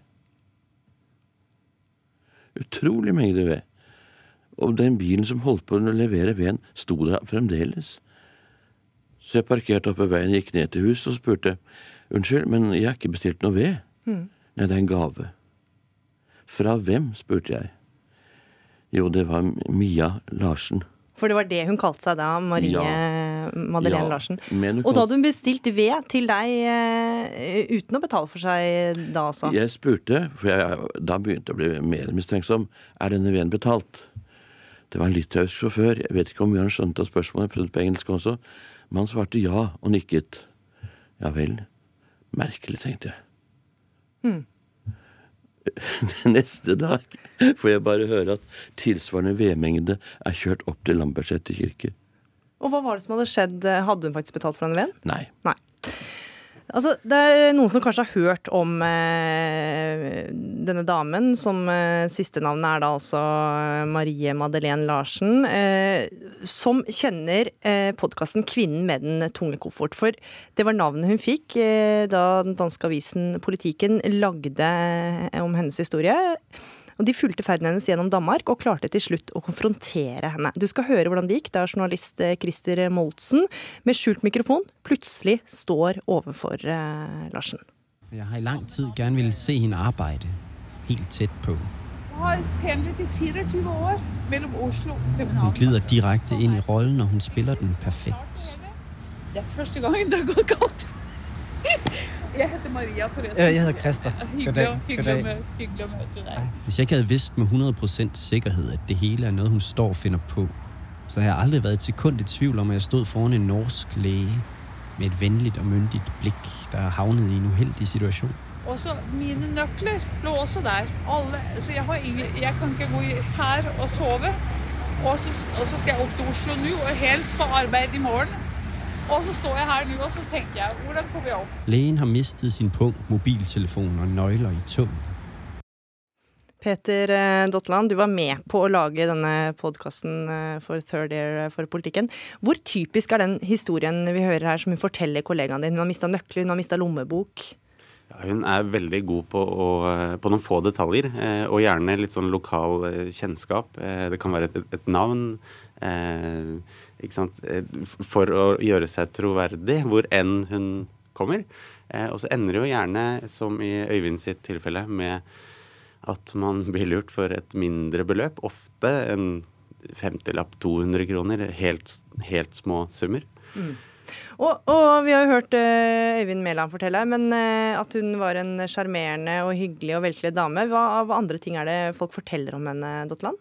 Speaker 21: Utrolig mengde ved. Og den bilen som holdt på å levere veden, sto der fremdeles. Så jeg parkerte oppe veien, gikk ned til huset og spurte unnskyld, men jeg har ikke bestilt noe ved.
Speaker 2: Mm.
Speaker 21: Nei, det er en gave. Fra hvem, spurte jeg. Jo, det var Mia Larsen.
Speaker 2: For det var det hun kalte seg da, Marie Madeleine
Speaker 21: Ja,
Speaker 2: Larsen. Og da hadde hun bestilt ved til deg eh, uten å betale for seg da også.
Speaker 21: Jeg spurte, for jeg da begynte jeg å bli mer mistenksom, er denne veden betalt? Det var en litauisk sjåfør, jeg vet ikke om han skjønte av spørsmålet, jeg prøvde på engelsk også, men han svarte ja og nikket. Ja vel, merkelig, tenkte jeg.
Speaker 2: Mm.
Speaker 21: Neste dag får jeg bare høre at tilsvarende vedmengde er kjørt opp til Lambertseter kirke.
Speaker 2: Og hva var det som hadde skjedd? Hadde hun faktisk betalt for denne veden?
Speaker 21: Nei.
Speaker 2: Nei. Altså, det er noen som kanskje har hørt om eh, denne damen, som eh, siste navnet er da altså Marie Madeleine Larsen, eh, som kjenner eh, podkasten 'Kvinnen med den tunge koffert'. For det var navnet hun fikk eh, da den danske avisen Politiken lagde eh, om hennes historie. Og De fulgte ferden hennes gjennom Danmark og klarte til slutt å konfrontere henne. Du skal høre hvordan det gikk da journalist eh, Christer Moltsen med skjult mikrofon plutselig står overfor eh, Larsen.
Speaker 22: Jeg har i lang tid gjerne ville se henne arbeide helt tett på.
Speaker 23: Jeg har pendlet i 24 år mellom Oslo og
Speaker 22: Hun glider direkte inn i rollen, og hun spiller den perfekt.
Speaker 23: Det er første gangen det har gått galt. Jeg heter Maria, forresten.
Speaker 22: Ja, jeg hedder Christer.
Speaker 23: Hyggelig,
Speaker 22: Goddag.
Speaker 23: hyggelig,
Speaker 22: Goddag.
Speaker 23: å hyggelig deg.
Speaker 22: Hvis jeg ikke havde vidst med 100% sikkerhed, at det hele er noget, hun står og finder på, så har jeg aldrig været et sekund i tvivl om, at jeg stod foran en norsk læge med et venligt og myndigt blik, der er havnet i en uheldig situation.
Speaker 23: Og så mine nøkler lå også der. Alle, så jeg, har ingen, jeg kan ikke gå her og sove. Og så, og så skal jeg opp til Oslo nå, og helst på arbeid i morgen. Og så står jeg her nå, og så tenker jeg, hvordan kommer jeg opp?
Speaker 22: Lægen har mistet sin punkt, mobiltelefon og nøgler i toget.
Speaker 2: Peter eh, Dotland, du var med på å lage denne podkasten for Third Year for politikken. Hvor typisk er den historien vi hører her, som hun forteller kollegaen din? Hun har mista nøkler, hun har mista lommebok.
Speaker 24: Ja, hun er veldig god på, å, på noen få detaljer, eh, og gjerne litt sånn lokal eh, kjennskap. Eh, det kan være et, et navn. Eh? Eh, For å gjøre seg troverdig hvor enn hun kommer. Eh, og så ender det jo gjerne, som i Øyvind sitt tilfelle, med at man blir lurt for et mindre beløp. Ofte en femtilapp, 200 kroner. Helt, helt små summer.
Speaker 2: Mm. Og, og, vi har jo hørt uh, Øyvind Mæland fortelle men uh, at hun var en sjarmerende og hyggelig og velkledd dame. Hva, av andre ting er det folk forteller om henne, Dotland?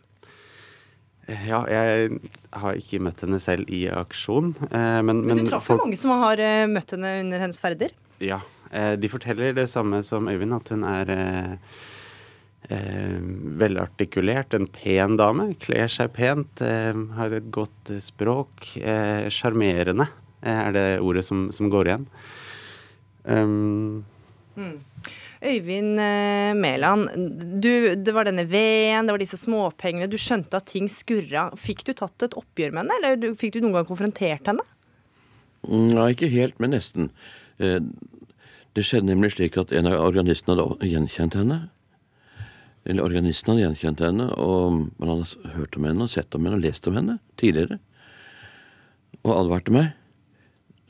Speaker 24: Ja, jeg har ikke møtt henne selv i aksjon. Uh, men,
Speaker 2: men, du traff jo folk... mange som har møtt henne under hennes ferder?
Speaker 24: Ja. de forteller det samme som Øyvind, at hun er Eh, velartikulert, en pen dame. Kler seg pent, eh, har et godt språk. Sjarmerende. Eh, er det ordet som, som går igjen. Um,
Speaker 2: mm. Øyvind eh, Mæland, det var denne veden, det var disse småpengene. Du skjønte at ting skurra. Fikk du tatt et oppgjør med henne, eller fikk du noen gang konfrontert henne?
Speaker 21: Nei, mm, ikke helt, men nesten. Eh, det skjedde nemlig slik at en av organistene hadde gjenkjent henne. Eller organisten hadde gjenkjent henne, og man hadde hørt om henne og sett om henne og lest om henne tidligere. Og advarte meg.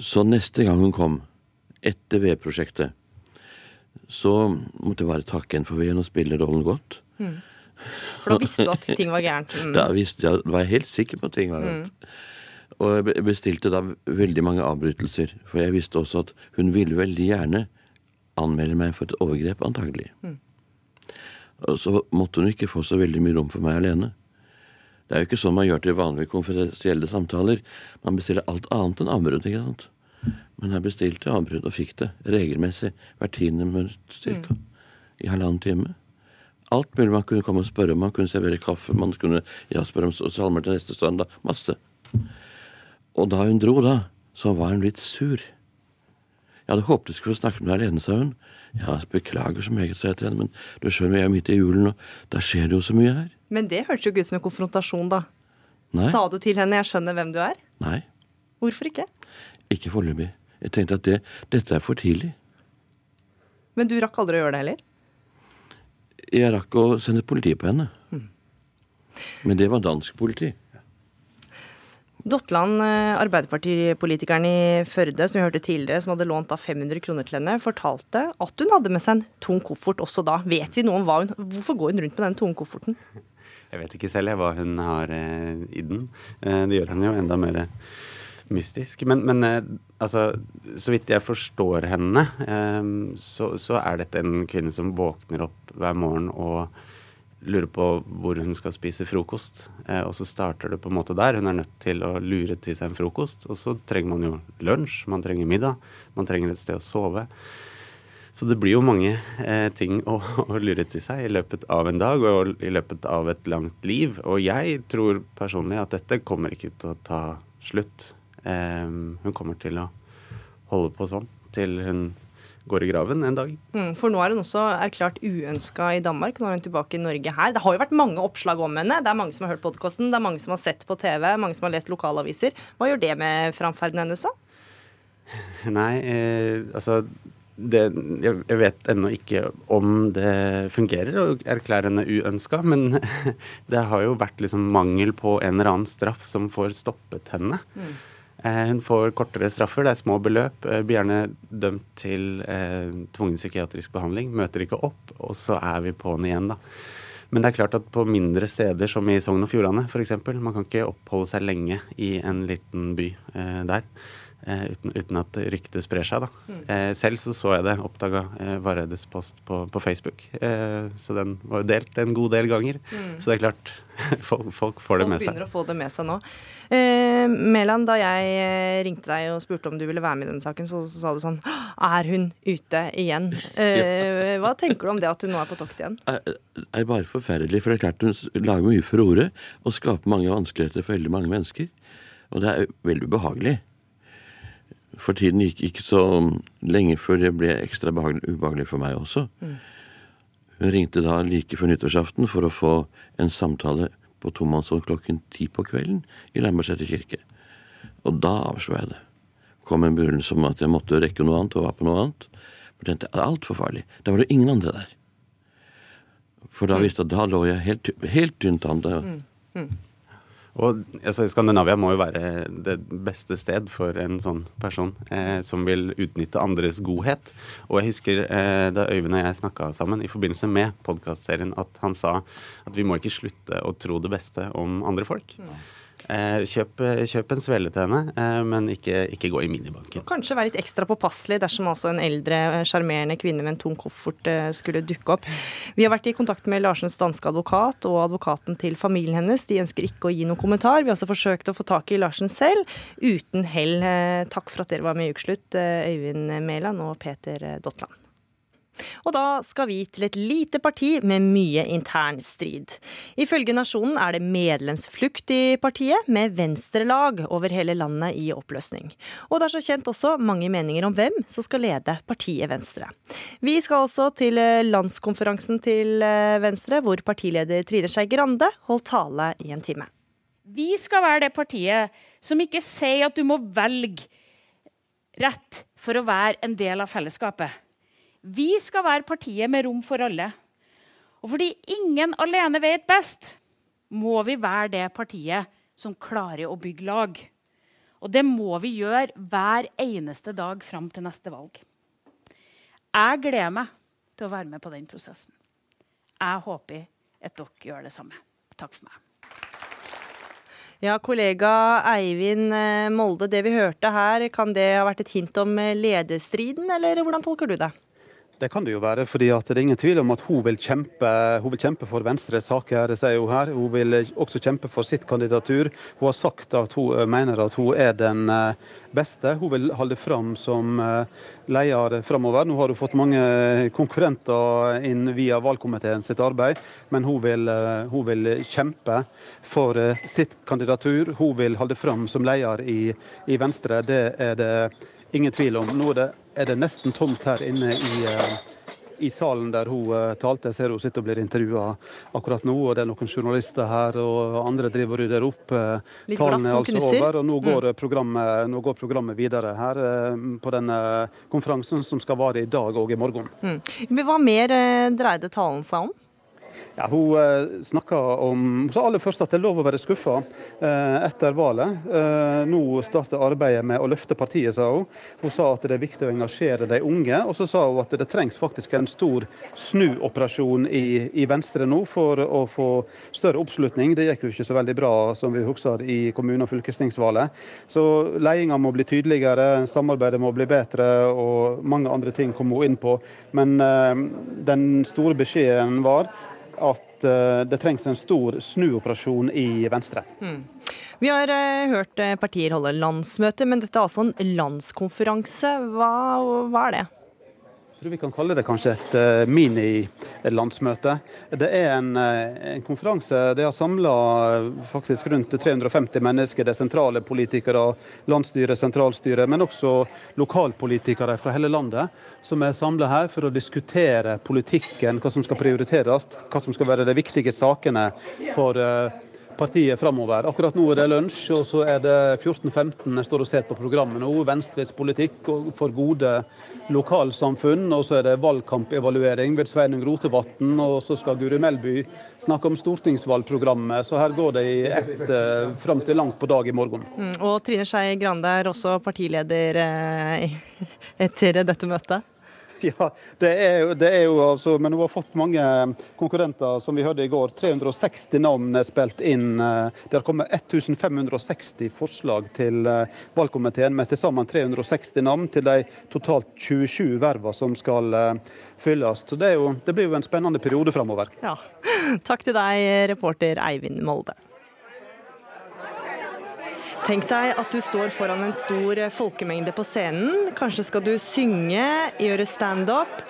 Speaker 21: Så neste gang hun kom, etter V-prosjektet, så måtte jeg bare takke henne for V-en og spille rollen godt. Mm.
Speaker 2: For da visste du at ting var gærent?
Speaker 21: Mm. Da visste jeg, var jeg helt sikker på at ting var gærent. Mm. Og jeg bestilte da veldig mange avbrytelser, for jeg visste også at hun ville veldig gjerne anmelde meg for et overgrep, antagelig. Mm. Og så måtte hun ikke få så veldig mye rom for meg alene. Det er jo ikke sånn man gjør til vanlige konfidensielle samtaler. Man bestiller alt annet enn avbrudd. ikke sant? Men jeg bestilte avbrudd og fikk det regelmessig hvert tiende minutt cirka. Mm. I halvannen time. Alt mulig man kunne komme og spørre om. Man kunne servere kaffe, man kunne ja, spørre om salmer til neste stund. da, Masse. Og da hun dro, da, så var hun litt sur. Jeg hadde håpet du skulle få snakke med deg alene, sa hun. Ja, beklager så meget, sa jeg til henne, men du skjønner, jeg er midt i julen, og da skjer det jo så mye her.
Speaker 2: Men det hørtes jo ikke ut som en konfrontasjon, da.
Speaker 21: Nei.
Speaker 2: Sa du til henne 'jeg skjønner hvem du er'?
Speaker 21: Nei.
Speaker 2: Hvorfor ikke?
Speaker 21: Ikke foreløpig. Jeg tenkte at det, dette er for tidlig.
Speaker 2: Men du rakk aldri å gjøre det heller?
Speaker 21: Jeg rakk å sende politiet på henne. Mm. Men det var dansk politi.
Speaker 2: Dotland, eh, Arbeiderpartipolitikeren i Førde, som vi hørte tidligere, som hadde lånt da 500 kroner til henne, fortalte at hun hadde med seg en tung koffert også da. Vet vi noe om hva hun Hvorfor går hun rundt med den tunge kofferten?
Speaker 24: Jeg vet ikke selv hva hun har eh, i den. Eh, det gjør henne jo enda mer mystisk. Men, men eh, altså, så vidt jeg forstår henne, eh, så, så, er dette en kvinne som våkner opp hver morgen og lurer på hvor hun skal spise frokost. Eh, og så starter det på en måte der. Hun er nødt til å lure til seg en frokost. Og så trenger man jo lunsj, man trenger middag, man trenger et sted å sove. Så det blir jo mange eh, ting å, å, lure til seg i løpet av en dag og i løpet av et langt liv. Og jeg tror personlig at dette kommer ikke til å ta slutt. Eh, hun kommer til å holde på sånn til hun går i graven en dag.
Speaker 2: Mm, for nå er hun også erklært uønska i Danmark. Nå er hun tilbake i Norge her. Det har jo vært mange oppslag om henne. Det er mange som har hørt podkasten, det er mange som har sett på TV, mange som har lest lokalaviser. Hva gjør det med framferden hennes, da?
Speaker 24: Nei, eh, altså det, jeg vet ennå ikke om det fungerer å erklære henne uønska, men det har jo vært liksom mangel på en eller annen straff som får stoppet henne. Mm. Eh, hun får kortere straffer, det er små beløp. Eh, blir gjerne dømt til eh, tvungen psykiatrisk behandling, møter ikke opp, og så er vi på'n igjen, da. Men det er klart at på mindre steder, som i Sogn og Fjordane f.eks., man kan ikke oppholde seg lenge i en liten by eh, der. Eh, uten, uten, at ryktet sprer seg. Da. Mm. Eh, selv så så jeg det, oppdaga eh, Varedes post på, på Facebook. Eh, så den var jo delt en god del ganger. Mm. Så det er klart, folk, folk får folk det med seg.
Speaker 2: Folk begynner å få det med seg nå. Eh, Mæland, da jeg eh, ringte deg og spurte om du ville være med i denne saken, så, så sa du sånn Er hun ute igjen? Eh, hva tenker du om det at hun nå er på tokt igjen?
Speaker 21: Det er bare forferdelig. For det er klart hun lager mye furore og skaper mange vanskeligheter for veldig mange mennesker. Og det er veldig behagelig. For tiden gikk ikke så lenge før det ble ekstra ubehagelig for meg også. Mm. Hun ringte da like før nyttårsaften for å få en samtale på tomannshånd klokken ti på kvelden i Lambertseter kirke. Og da avslo jeg det. Kom en begrunnelse om at jeg måtte rekke noe annet og var på noe annet. For tenkte det er altfor farlig. Da var det ingen andre der. For da mm. visste jeg at da lå jeg helt, helt tynt an. Mm. Mm.
Speaker 24: Og altså, Skandinavia må jo være det beste sted for en sånn person eh, som vil utnytte andres godhet. Og jeg husker eh, da Øyvind og jeg snakka sammen i forbindelse med podkastserien, at han sa at vi må ikke slutte å tro det beste om andre folk. Mm. Eh, kjøp, kjøp en svele til henne, eh, men ikke, ikke gå i minibanken.
Speaker 2: Kanskje være litt ekstra påpasselig dersom altså en eldre, sjarmerende kvinne med en tung koffert eh, skulle dukke opp. Vi har vært i kontakt med Larsens danske advokat og advokaten til familien hennes. De ønsker ikke å gi noen kommentar. Vi har også forsøkt å få tak i Larsen selv, uten hell. Eh, takk for at dere var med i Ukeslutt, Øyvind Mæland og Peter Dotland. Og da skal vi til et lite parti med mye intern strid. Ifølge Nasjonen er det medlemsflukt i partiet, med venstrelag over hele landet i oppløsning. Og det er så kjent også mange meninger om hvem som skal lede partiet Venstre. Vi skal altså til eh, landskonferansen til eh, Venstre, hvor partileder Trine Skei Grande holdt tale i en time.
Speaker 25: Vi skal være det partiet som ikke sier at du må velge rett for å være en del av fellesskapet. Vi skal være partiet med rom for alle. Og fordi ingen alene vet best, må vi være det partiet som klarer å bygge lag. Og det må vi gjøre hver eneste dag fram til neste valg. Jeg gleder meg til å være med på den prosessen. Jeg håper at dere gjør det samme. Takk for meg.
Speaker 2: Ja, kollega Eivind eh, Molde, det vi hørte her, kan det ha vært et hint om eh, lederstriden, eller hvordan tolker du det?
Speaker 26: Det kan det jo være, fordi det er ingen tvil om at hun vil kjempe, hun vil kjempe for Venstres saker. det sier Hun her. Hun vil også kjempe for sitt kandidatur. Hun har sagt at hun eh, mener at hun er den eh, beste. Hun vil holde fram som eh, leder framover. Nå har hun fått mange konkurrenter inn via valgkomiteen sitt arbeid, men hun vil, hun vil kjempe for sitt kandidatur. Hun vil holde fram som leder i, i Venstre. Det er det ingen tvil om. Nå er det, er det nesten tomt her inne i, eh, i salen der hun uh, talte. Jeg ser hun sitter og blir intervjua akkurat nå. og Det er noen journalister her, og andre driver og rydder opp. Uh,
Speaker 2: Litt glass som
Speaker 26: altså over, og nå går,
Speaker 2: mm.
Speaker 26: programmet, nå går programmet videre her på denne konferansen som skal vare i dag og i morgen.
Speaker 2: Mm. Hva mer dreide talen seg om?
Speaker 26: Ja, hun eh, om sa aller først at det er lov å være skuffa eh, etter valget. Eh, nå starter arbeidet med å løfte partiet, sa hun. Hun sa at det er viktig å engasjere de unge. Og så sa hun at det trengs faktisk en stor snuoperasjon i, i Venstre nå for å få større oppslutning. Det gikk jo ikke så veldig bra, som vi husker, i kommune- og fylkestingsvalget. Så ledelsen må bli tydeligere, samarbeidet må bli bedre, og mange andre ting kom hun inn på. Men den store beskjeden var at eh, det trengs en stor snuoperasjon i Venstre. Mm.
Speaker 2: Vi har uh, hørt eh, partier holde landsmøte, men dette er altså en landskonferanse. Hva, hva er det?
Speaker 26: Tror vi kan kalle det kanskje et uh, minilandsmøte. Det er en, uh, en, konferanse. Det har samla faktisk rundt 350 mennesker. Det er sentrale politikere, landsstyre, sentralstyre, men også lokalpolitikere fra hele landet som er samla her for å diskutere politikken, hva som skal prioriteres, hva som skal være de viktige sakene for uh, partiet framover. Akkurat nå er det lunsj, og så er det 14.15 jeg står og ser på programmet nå. Venstres politikk for gode lokalsamfunn. Og så er det valgkampevaluering ved Sveinung Rotevatn. Og så skal Guri Melby snakke om stortingsvalgprogrammet. Så her går det i ett eh, fram til langt på dag i morgen.
Speaker 2: Mm, og Trine Skei Grande er også partileder eh, etter dette møtet?
Speaker 26: Ja, det er, jo, det er jo altså Men hun har fått mange konkurrenter, som vi hørte i går. 360 navn er spilt inn. Det har kommet 1560 forslag til eh, valgkomiteen med til sammen 360 navn til de totalt 27 vervene som skal eh, fylles. Så det, jo, det blir jo en spennende periode framover.
Speaker 2: Ja. Takk til deg, reporter Eivind Molde. Tenk deg at du står foran en stor folkemengde på scenen. Kanskje skal du synge, gjøre standup.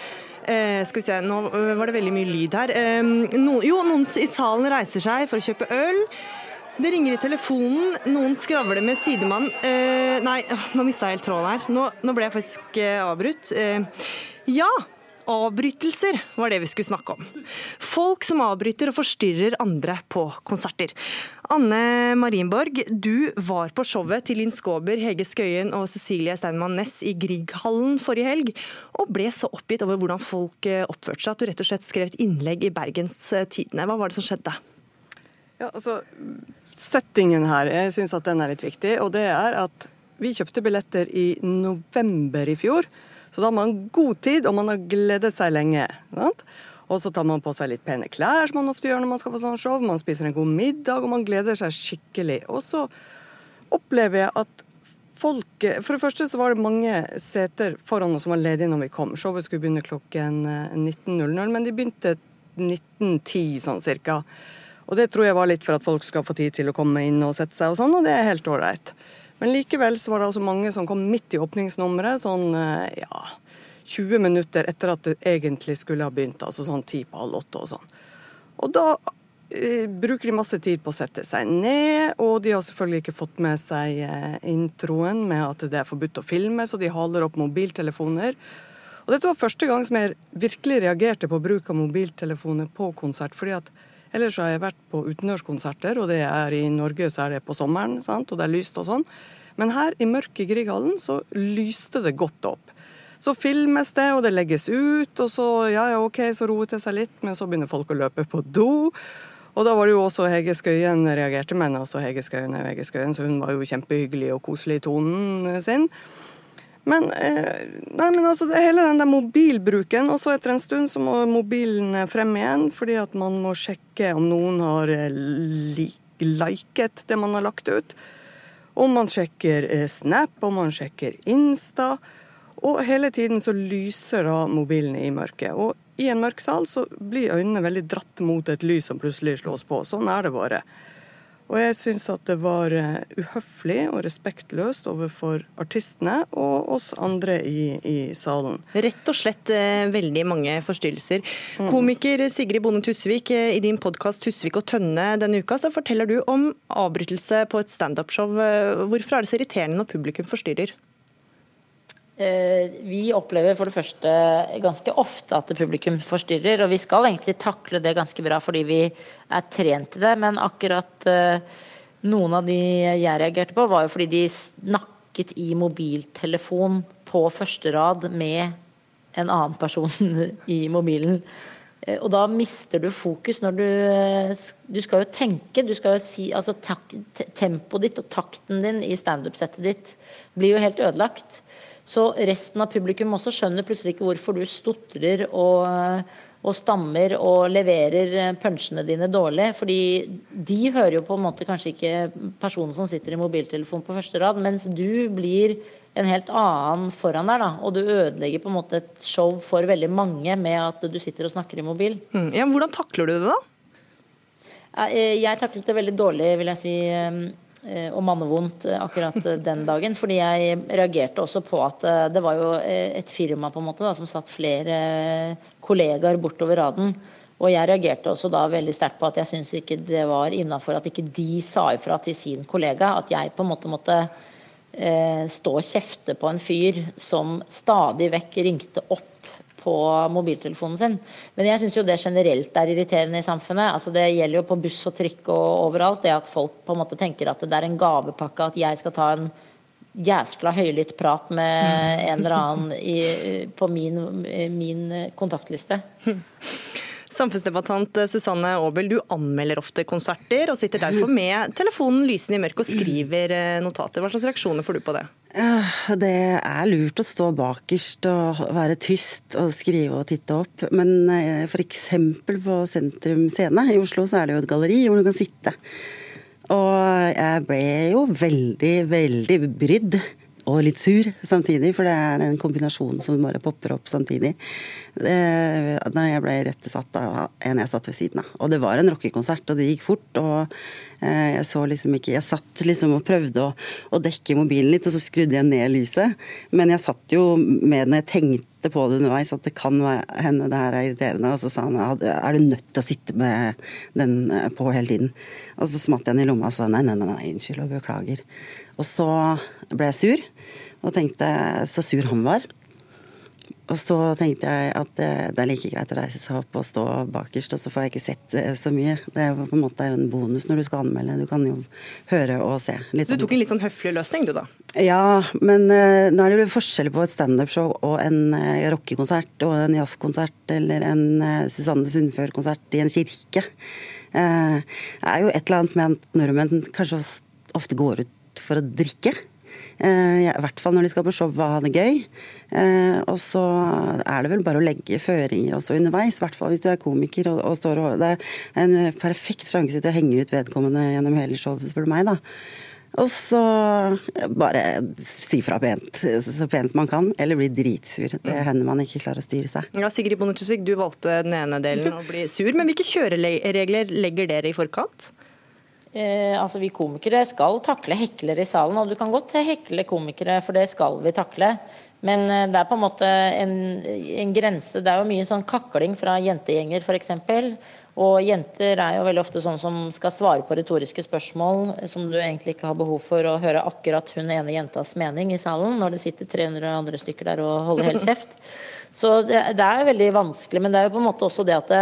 Speaker 2: Eh, skal vi se, nå var det veldig mye lyd her. Eh, no, jo, noen i salen reiser seg for å kjøpe øl. Det ringer i telefonen, noen skravler med sidemannen. Eh, nei, nå mista jeg helt tråden her. Nå, nå, ble jeg faktisk eh, avbrutt. Eh, ja, Avbrytelser var det vi skulle snakke om. Folk som avbryter og forstyrrer andre på konserter. Anne Marienborg, du var på showet til Linn Skåber, Hege Skøyen og Cecilie Steinmann Næss i Grieghallen forrige helg, og ble så oppgitt over hvordan folk eh, oppførte seg at du rett og slett skrev et innlegg i Bergens eh, Tidende. Hva var det som skjedde?
Speaker 27: Ja, altså, Settingen her, jeg syns at den er litt viktig. Og det er at vi kjøpte billetter i november i fjor. Så da har man god tid, og man har gledet seg lenge. Sant? Og så tar man på seg litt pene klær, som man ofte gjør når man skal på sånn show. Man spiser en god middag, og man gleder seg skikkelig. Og så opplever jeg at folk For det første så var det mange seter foran oss som var ledige når vi kom. Showet skulle begynne klokken 19.00, men de begynte 1910 sånn cirka. Og det tror jeg var litt for at folk skal få tid til å komme inn og sette seg og sånn, og det er helt ålreit. Men likevel så var det altså mange som kom midt i åpningsnummeret, sånn ja 20 minutter etter at det egentlig skulle ha begynt, altså sånn ti på halv åtte og sånn. Og da eh, bruker de masse tid på å sette seg ned, og de har selvfølgelig ikke fått med seg eh, introen med at det er forbudt å filme, så de haler opp mobiltelefoner. Og dette var første gang som jeg virkelig reagerte på bruk av mobiltelefoner på konsert. fordi at Ellers har jeg vært på utendørskonserter, og det er i Norge så er det på sommeren, sant? og det er lyst og sånn. Men her i mørket i Grieghallen så lyste det godt opp. Så filmes det, og det legges ut, og så ja, ja, ok, så roet det seg litt, men så begynner folk å løpe på do. Og da var det jo også Hege Skøyen reagerte med, altså Hege Skøyen er Hege Skøyen, så hun var jo kjempehyggelig og koselig i tonen sin. Men, eh, nei, men altså, hele den der mobilbruken, og så etter en stund så må mobilen frem igjen, fordi at man må sjekke om noen har eh, liket det man har lagt ut. Og man sjekker eh, Snap, og man sjekker Insta. Og hele tiden så lyser da mobilene i mørket. Og i en mørk sal så blir øynene veldig dratt mot et lys som plutselig slås på. Sånn er det bare. Og jeg syns at det var eh, uhøflig og respektløst overfor artistene og oss andre i, i salen.
Speaker 2: Rett og slett eh, veldig mange forstyrrelser. Mm. Komiker Sigrid Bonde Tusvik, eh, i din podkast 'Tusvik og Tønne' denne uka, så forteller du om avbrytelse på et standupshow. Hvorfor er det så irriterende når publikum forstyrrer?
Speaker 28: Eh, vi opplever for det første ganske ofte at publikum forstyrrer, og vi skal egentlig takle det ganske bra fordi vi er trent til det, men akkurat eh, noen av de jeg reagerte på, var jo fordi de snakket i mobiltelefon på første rad med en annen person i mobilen. Eh, og da mister du fokus når du Du skal jo tenke, du skal jo si Altså tempoet ditt og takten din i standup-settet ditt blir jo helt ødelagt. Så resten av publikum også skjønner plutselig ikke hvorfor du stotrer og, og stammer og leverer punchene dine dårlig. Fordi de hører jo på en måte kanskje ikke personen som sitter i mobiltelefonen på første rad, mens du blir en helt annen foran der, da. Og du ødelegger på en måte et show for veldig mange med at du sitter og snakker i mobil.
Speaker 2: Mm. Ja, hvordan takler du det, da?
Speaker 28: Jeg taklet det veldig dårlig, vil jeg si Eh, og mannevondt eh, akkurat eh, den dagen. Fordi jeg reagerte også på at det var jo et firma på en måte da, som satt flere kollegaer bortover raden. Og jeg reagerte også da veldig sterkt på at jeg syns ikke det var innafor at ikke de sa ifra til sin kollega. At jeg på en måte måtte eh, stå og kjefte på en fyr som stadig vekk ringte opp på mobiltelefonen sin. Men jeg syns jo det generelt er irriterende i samfunnet. Altså Det gjelder jo på buss og trikk og overalt. Det at folk på en måte tenker at det er en gavepakke at jeg skal ta en jæskla høylytt prat med en eller annen i, på min, min kontaktliste.
Speaker 2: Samfunnsdebattant Susanne Aabel, du anmelder ofte konserter, og sitter derfor med telefonen lysende i mørket og skriver eh, notater. Hva slags reaksjoner får du på det?
Speaker 29: Det er lurt å stå bakerst og være tyst og skrive og titte opp. Men eh, f.eks. på Sentrum Scene i Oslo så er det jo et galleri hvor du kan sitte. Og jeg ble jo veldig, veldig brydd og litt sur samtidig, for det er den kombinasjonen som bare popper opp samtidig. Da jeg ble rettesatt av en jeg satt ved siden av. Og det var en rockekonsert, og det gikk fort. Og eh, jeg så liksom ikke Jeg satt liksom og prøvde å, å dekke mobilen litt, og så skrudde jeg ned lyset. Men jeg satt jo med når jeg tenkte på det underveis, at det kan hende det her er irriterende. Og så sa han er du nødt til å sitte med den eh, på hele tiden? Og så smatt jeg den i lomma og sa nei, nei, nei, nei unnskyld og beklager. Og så ble jeg sur, og tenkte så sur han var. Og så tenkte jeg at det, er like greit å reise seg opp og stå bakerst, og så får jeg ikke sett eh, så mye. Det er jo på en måte en bonus når du skal anmelde. Du kan jo høre og se.
Speaker 2: Litt du tok en litt sånn høflig løsning, du da?
Speaker 29: Ja, men uh, nå er det jo forskjell på et standup-show og en uh, rockekonsert og en jazzkonsert eller en uh, Susanne Sundfør-konsert i en kirke. Uh, det er jo et eller annet med at nordmenn kanskje ofte går ut for å drikke. Eh, I hvert fall når de skal på show og ha det gøy. Eh, og så er det vel bare å legge føringer også underveis, i hvert fall hvis du er komiker og, og står og Det er en perfekt sjanse til å henge ut vedkommende gjennom hele showet, spør du meg, da. Og så bare si fra pent, så pent man kan, eller bli dritsur. Det hender man ikke klarer å styre seg.
Speaker 2: Ja, Sigrid Bonde Tusvik, du valgte den ene delen å bli sur, men hvilke kjøreregler legger dere i forkant?
Speaker 28: Eh, altså Vi komikere skal takle heklere i salen, og du kan godt hekle komikere, for det skal vi takle. Men eh, det er på en måte en, en grense. Det er jo mye sånn kakling fra jentegjenger f.eks. Og jenter er jo veldig ofte sånn som skal svare på retoriske spørsmål som du egentlig ikke har behov for å høre akkurat hun ene jentas mening i salen, når det sitter 300 andre stykker der og holder helt kjeft. Så det, det, er veldig vanskelig, men det er jo på en måte også det at det,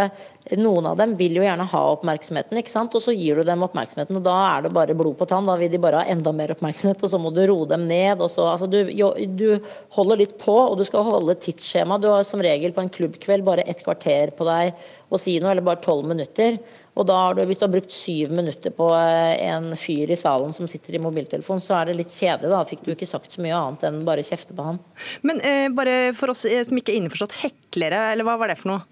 Speaker 28: noen av dem vil jo gjerne ha oppmerksomheten, ikke sant? og så gir du dem oppmerksomheten, og da er det bare blod på tann. Da vil de bare ha enda mer oppmerksomhet, og så må du roe dem ned. og så, altså du, du holder litt på, og du skal holde tidsskjema. Du har som regel på en klubbkveld bare et kvarter på deg å si noe, eller bare tolv minutter. Og da har du, Hvis du har brukt syv minutter på eh, en fyr i salen som sitter i mobiltelefon, så er det litt kjedelig. Da fikk du ikke sagt så mye annet enn bare kjefte på han.
Speaker 2: Men eh, bare for oss eh, som ikke er innforstått, heklere, eller hva var det for noe?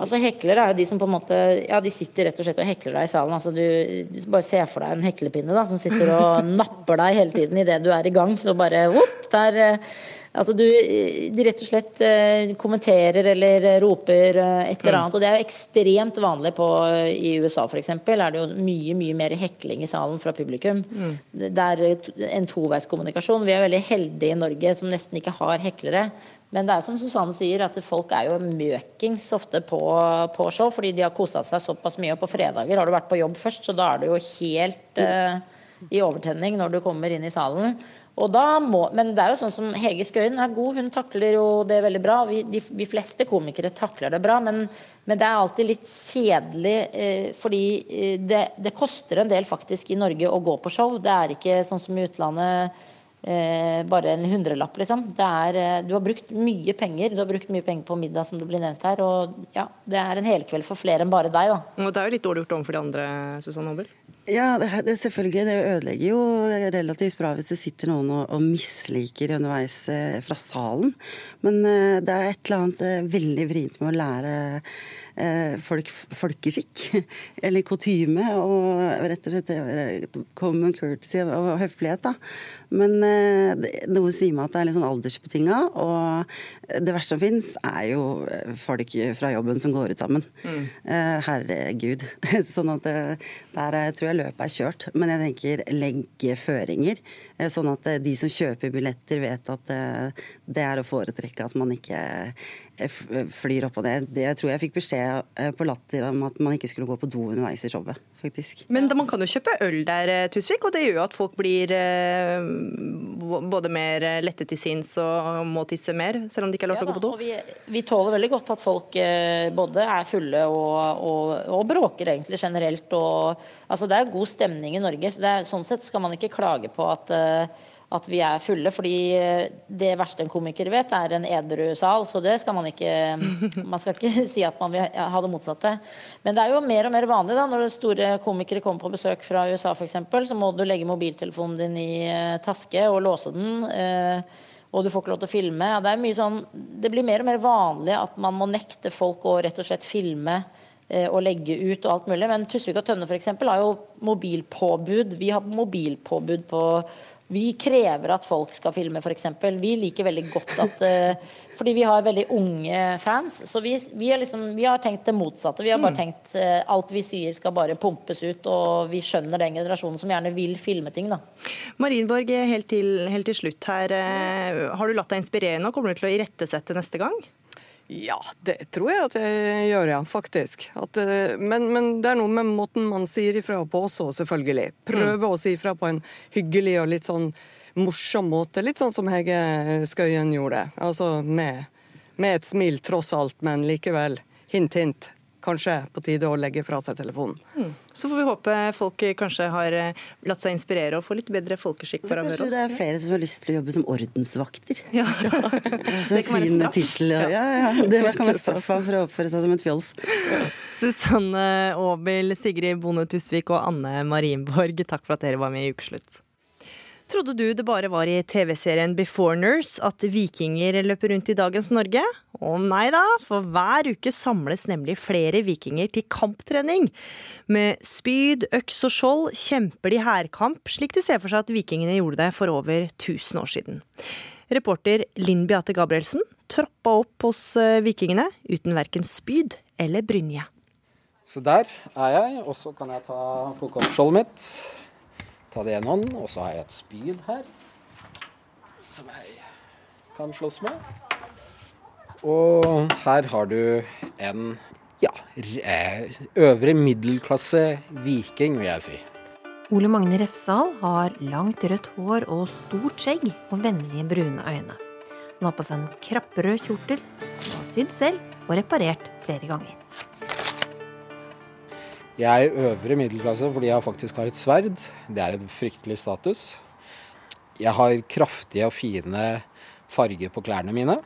Speaker 28: Altså Heklere er jo de som på en måte Ja, de sitter rett og slett og hekler deg i salen. Altså du, du bare ser for deg en heklepinne da, som sitter og napper deg hele tiden idet du er i gang. Så bare whoop, der eh, Altså du, rett og slett eh, kommenterer eller roper eh, et eller mm. annet. Og det er jo ekstremt vanlig på, i USA f.eks. er det jo mye mye mer hekling i salen fra publikum. Mm. Det er en toveiskommunikasjon. Vi er veldig heldige i Norge som nesten ikke har heklere. Men det er som Susanne sier, at folk er jo møkings ofte på, på show, fordi de har kosa seg såpass mye. Og på fredager har du vært på jobb først, så da er du jo helt uh, i overtenning når du kommer inn i salen. Må, men det er jo sånn som Hege Skøyen er god, hun takler jo det veldig bra. Vi, de, de fleste komikere takler det bra, men, men det er alltid litt kjedelig eh, fordi eh, det, det, koster en del faktisk i Norge å gå på show. Det er ikke sånn som i utlandet eh, bare en hundrelapp, liksom. Er, eh, du har brukt mye penger. Du har brukt mye penger på middag, som det blir nevnt her. Og ja, det er en helkveld for flere enn bare deg, da.
Speaker 2: Og det er jo litt dårlig gjort overfor de andre, Susanne Hobel?
Speaker 29: Ja, det, selvfølgelig. Det ødelegger jo relativt bra hvis det sitter noen og, og misliker underveis eh, fra salen. Men eh, det er et eller annet eh, veldig vrient med å lære folk, folkeskikk, eller kutyme, og rett og slett eh, common courtesy og høflighet. da. Men eh, noe sier meg at det er litt sånn aldersbetinga, og det verste som fins, er jo folk fra jobben som går ut sammen. Mm. Herregud. Sånn at der tror jeg løpet er kjørt. Men jeg tenker legge føringer, sånn at de som kjøper billetter, vet at det er å foretrekke at man ikke flyr opp og ned. Det jeg tror jeg fikk beskjed eh, på Latter om at man ikke skulle gå på do underveis i showet. faktisk.
Speaker 2: Men man kan jo kjøpe øl der, eh, Tusvik, og det gjør jo at folk blir eh, både mer lette til sinns og må tisse mer, selv om de ikke har lov til ja, å gå på do.
Speaker 28: Vi, vi, tåler veldig godt at folk både er fulle og, og, og bråker egentlig generelt. Og, altså det er god stemning i Norge, så er, sånn sett skal man ikke klage på at at vi er fulle. fordi det verste en komiker vet, er en edru sal. Så det skal man ikke Man skal ikke si at man vil ha det motsatte. Men det er jo mer og mer vanlig da, når store komikere kommer på besøk fra USA f.eks., så må du legge mobiltelefonen din i eh, taske og låse den. Eh, og du får ikke lov til å filme. Det, er sånn, det blir mer og mer vanlig at man må nekte folk å rett og slett filme eh, og legge ut og alt mulig. Men Tusvik og Tønne f.eks. har jo mobilpåbud. Vi har mobilpåbud på vi krever at folk skal filme, f.eks. Vi liker veldig godt at uh, Fordi vi har veldig unge fans. Så vi, vi, liksom, vi har tenkt det motsatte. Vi har bare mm. tenkt uh, alt vi sier skal bare pumpes ut, og vi skjønner den generasjonen som gjerne vil filme ting, da.
Speaker 2: Marienborg, helt til, helt til slutt her. Uh, har du latt deg inspirere nå? Kommer du til å irettesette neste gang?
Speaker 27: Ja, det tror jeg at jeg gjør, ja, faktisk. At, eh, men, men, det er noe med måten man sier ifra på også, selvfølgelig. Prøve mm. å si ifra på en hyggelig og litt sånn morsom måte. Litt sånn som Hege Skøyen gjorde. Altså med, med et smil tross alt, men likevel hint, hint kanskje på tide å legge fra seg telefonen. Mm.
Speaker 2: Så får vi håpe folk kanskje har eh, latt seg inspirere og få litt bedre folkeskikk.
Speaker 29: Så kanskje det er flere som har lyst til å jobbe som ordensvakter.
Speaker 2: Ja. ja.
Speaker 29: det kan være straff. Ja. ja, ja, det kan være straff for å oppføre seg som et fjols.
Speaker 2: Susanne Aabel, Sigrid Bonde Tusvik og Anne Marienborg, takk for at dere var med i Ukeslutt. Trodde du det bare var i TV-serien Beforeigners at vikinger løper rundt i dagens Norge? Å nei da, for hver uke samles nemlig flere vikinger til kamptrening. Med spyd, øks og skjold kjemper de hærkamp, slik de ser for seg at vikingene gjorde det for over 1000 år siden. Reporter Linn Beate Gabrielsen troppa opp hos eh, vikingene uten verken spyd eller brynje.
Speaker 30: Så der er jeg, og så kan jeg ta plukke opp skjoldet mitt. Ta det i en hånd, og så har jeg et spyd her. Som jeg kan slåss med. Og her har du en ja, øvre middelklasse viking, vil jeg si.
Speaker 31: Ole Magne Refsal har langt rødt hår og stort skjegg og vennlige brune øyne. Han har på seg en krapprød kjortel, har sydd selv og reparert flere ganger.
Speaker 30: Jeg er øvre middelklasse fordi jeg faktisk har et sverd. Det er en fryktelig status. Jeg har kraftige og fine farger på klærne mine.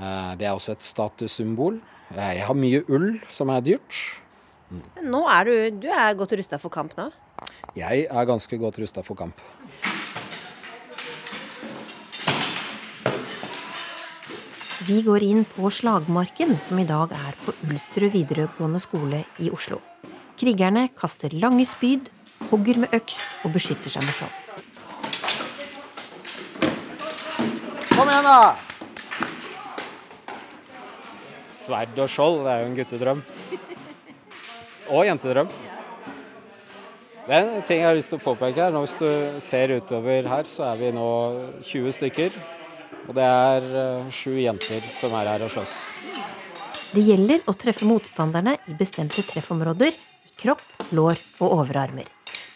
Speaker 30: Eh, det er også et statussymbol. Eh, jeg har mye ull, som er dyrt.
Speaker 31: Nå er du, du er godt rusta for kamp nå?
Speaker 30: Jeg er ganske godt rusta for kamp.
Speaker 31: Vi går inn på slagmarken, som i dag er på Ulsrud videregående skole i Oslo. Krigerne kaster lange spyd, hogger med øks og beskytter seg med skjold.
Speaker 30: Kom igjen, da! Sverd og skjold, det er jo en guttedrøm. Og jentedrøm. Det er en ting jeg har lyst til å påpeke her. Nå Hvis du ser utover her, så er vi nå 20 stykker. Og det er eh, sju jenter som er her og slåss.
Speaker 31: Det gjelder å treffe motstanderne i bestemte treffområder i kropp, lår og overarmer.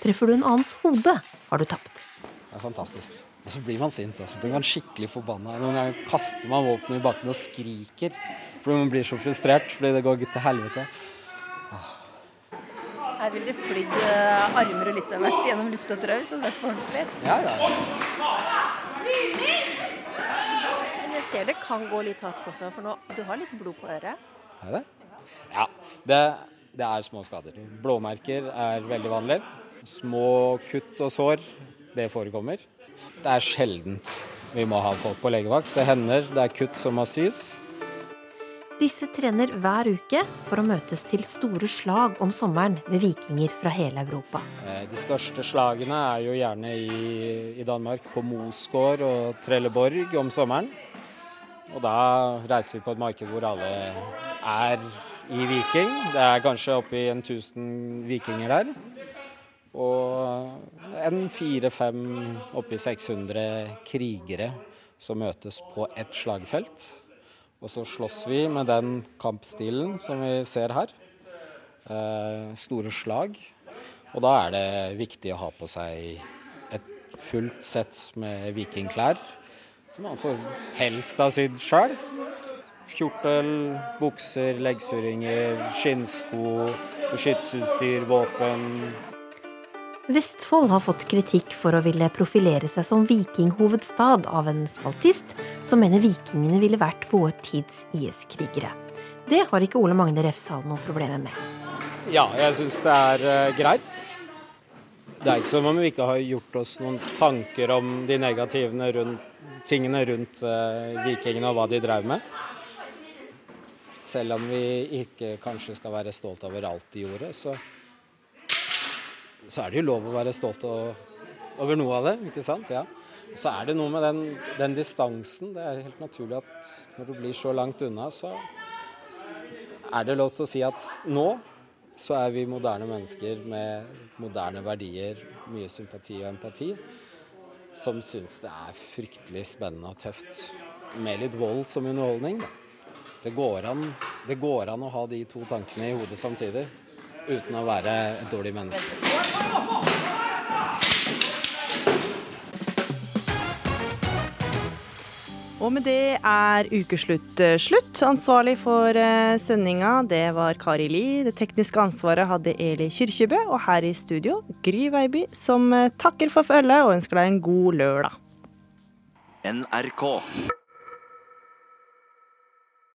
Speaker 31: Treffer du en annens hode, har du tapt.
Speaker 30: Det er fantastisk. Og så blir man sint, og så blir man skikkelig forbanna. Noen ganger kaster man våpenet i bakken og skriker fordi man blir så frustrert fordi det går til helvete.
Speaker 11: Her ville det flydd eh, armer og litt av hvert gjennom luft og trau, så det hadde vært for ordentlig.
Speaker 30: Ja, ja.
Speaker 31: Ser det kan gå litt hardt for seg, for nå, du har litt blod på øret.
Speaker 30: Er det? Ja. Det, det er små skader. Blåmerker er veldig vanlig. Små kutt og sår, det forekommer. Det er sjeldent vi må ha folk på legevakt. Det hender det er kutt som må sys.
Speaker 31: Disse trener hver uke for å møtes til store slag om sommeren med vikinger fra hele Europa.
Speaker 30: Eh, De største slagene er jo gjerne i, i Danmark, på Mosgård og Trelleborg om sommeren. Og da reiser vi på et marked hvor alle er i Viking. Det er kanskje oppi en tusen vikinger der. Og en fire-fem, oppi 600 krigere som møtes på ett slagfelt. Og så slåss vi med den kampstilen som vi ser her. Eh, store slag. Og da er det viktig å ha på seg et fullt sett med vikingklær. Som han får helst ha sydd sjøl. Kjortel, bukser, leggsuringer, skinnsko, beskyttelsesutstyr, våpen.
Speaker 31: Vestfold har fått kritikk for å ville profilere seg som vikinghovedstad av en spaltist som mener vikingene ville vært vår tids IS-krigere. Det har ikke Ole Magne Refsdal noe problemer med.
Speaker 30: Ja, jeg syns det er eh, greit. Det er ikke som om vi ikke har gjort oss noen tanker om de negativene rundt, tingene rundt eh, vikingene og hva de drev med. Selv om vi ikke kanskje skal være stolt over alt de gjorde, så, så er det jo lov å være stolt over noe av det, ikke sant? Ja. Så er det noe med den, den distansen. Det er helt naturlig at når du blir så langt unna, så er det lov til å si at nå så er vi moderne mennesker med moderne verdier, mye sympati og empati, som syns det er fryktelig spennende og tøft med litt vold som underholdning. Det går, an, det går an å ha de to tankene i hodet samtidig, uten å være et dårlig menneske.
Speaker 2: Og med det er ukeslutt eh, slutt. Ansvarlig for eh, sendinga, det var Kari Li. Det tekniske ansvaret hadde Eli Kyrkjebø. Og her i studio, Gry Veiby, som eh, takker for følget og ønsker deg en god lørdag.
Speaker 32: NRK.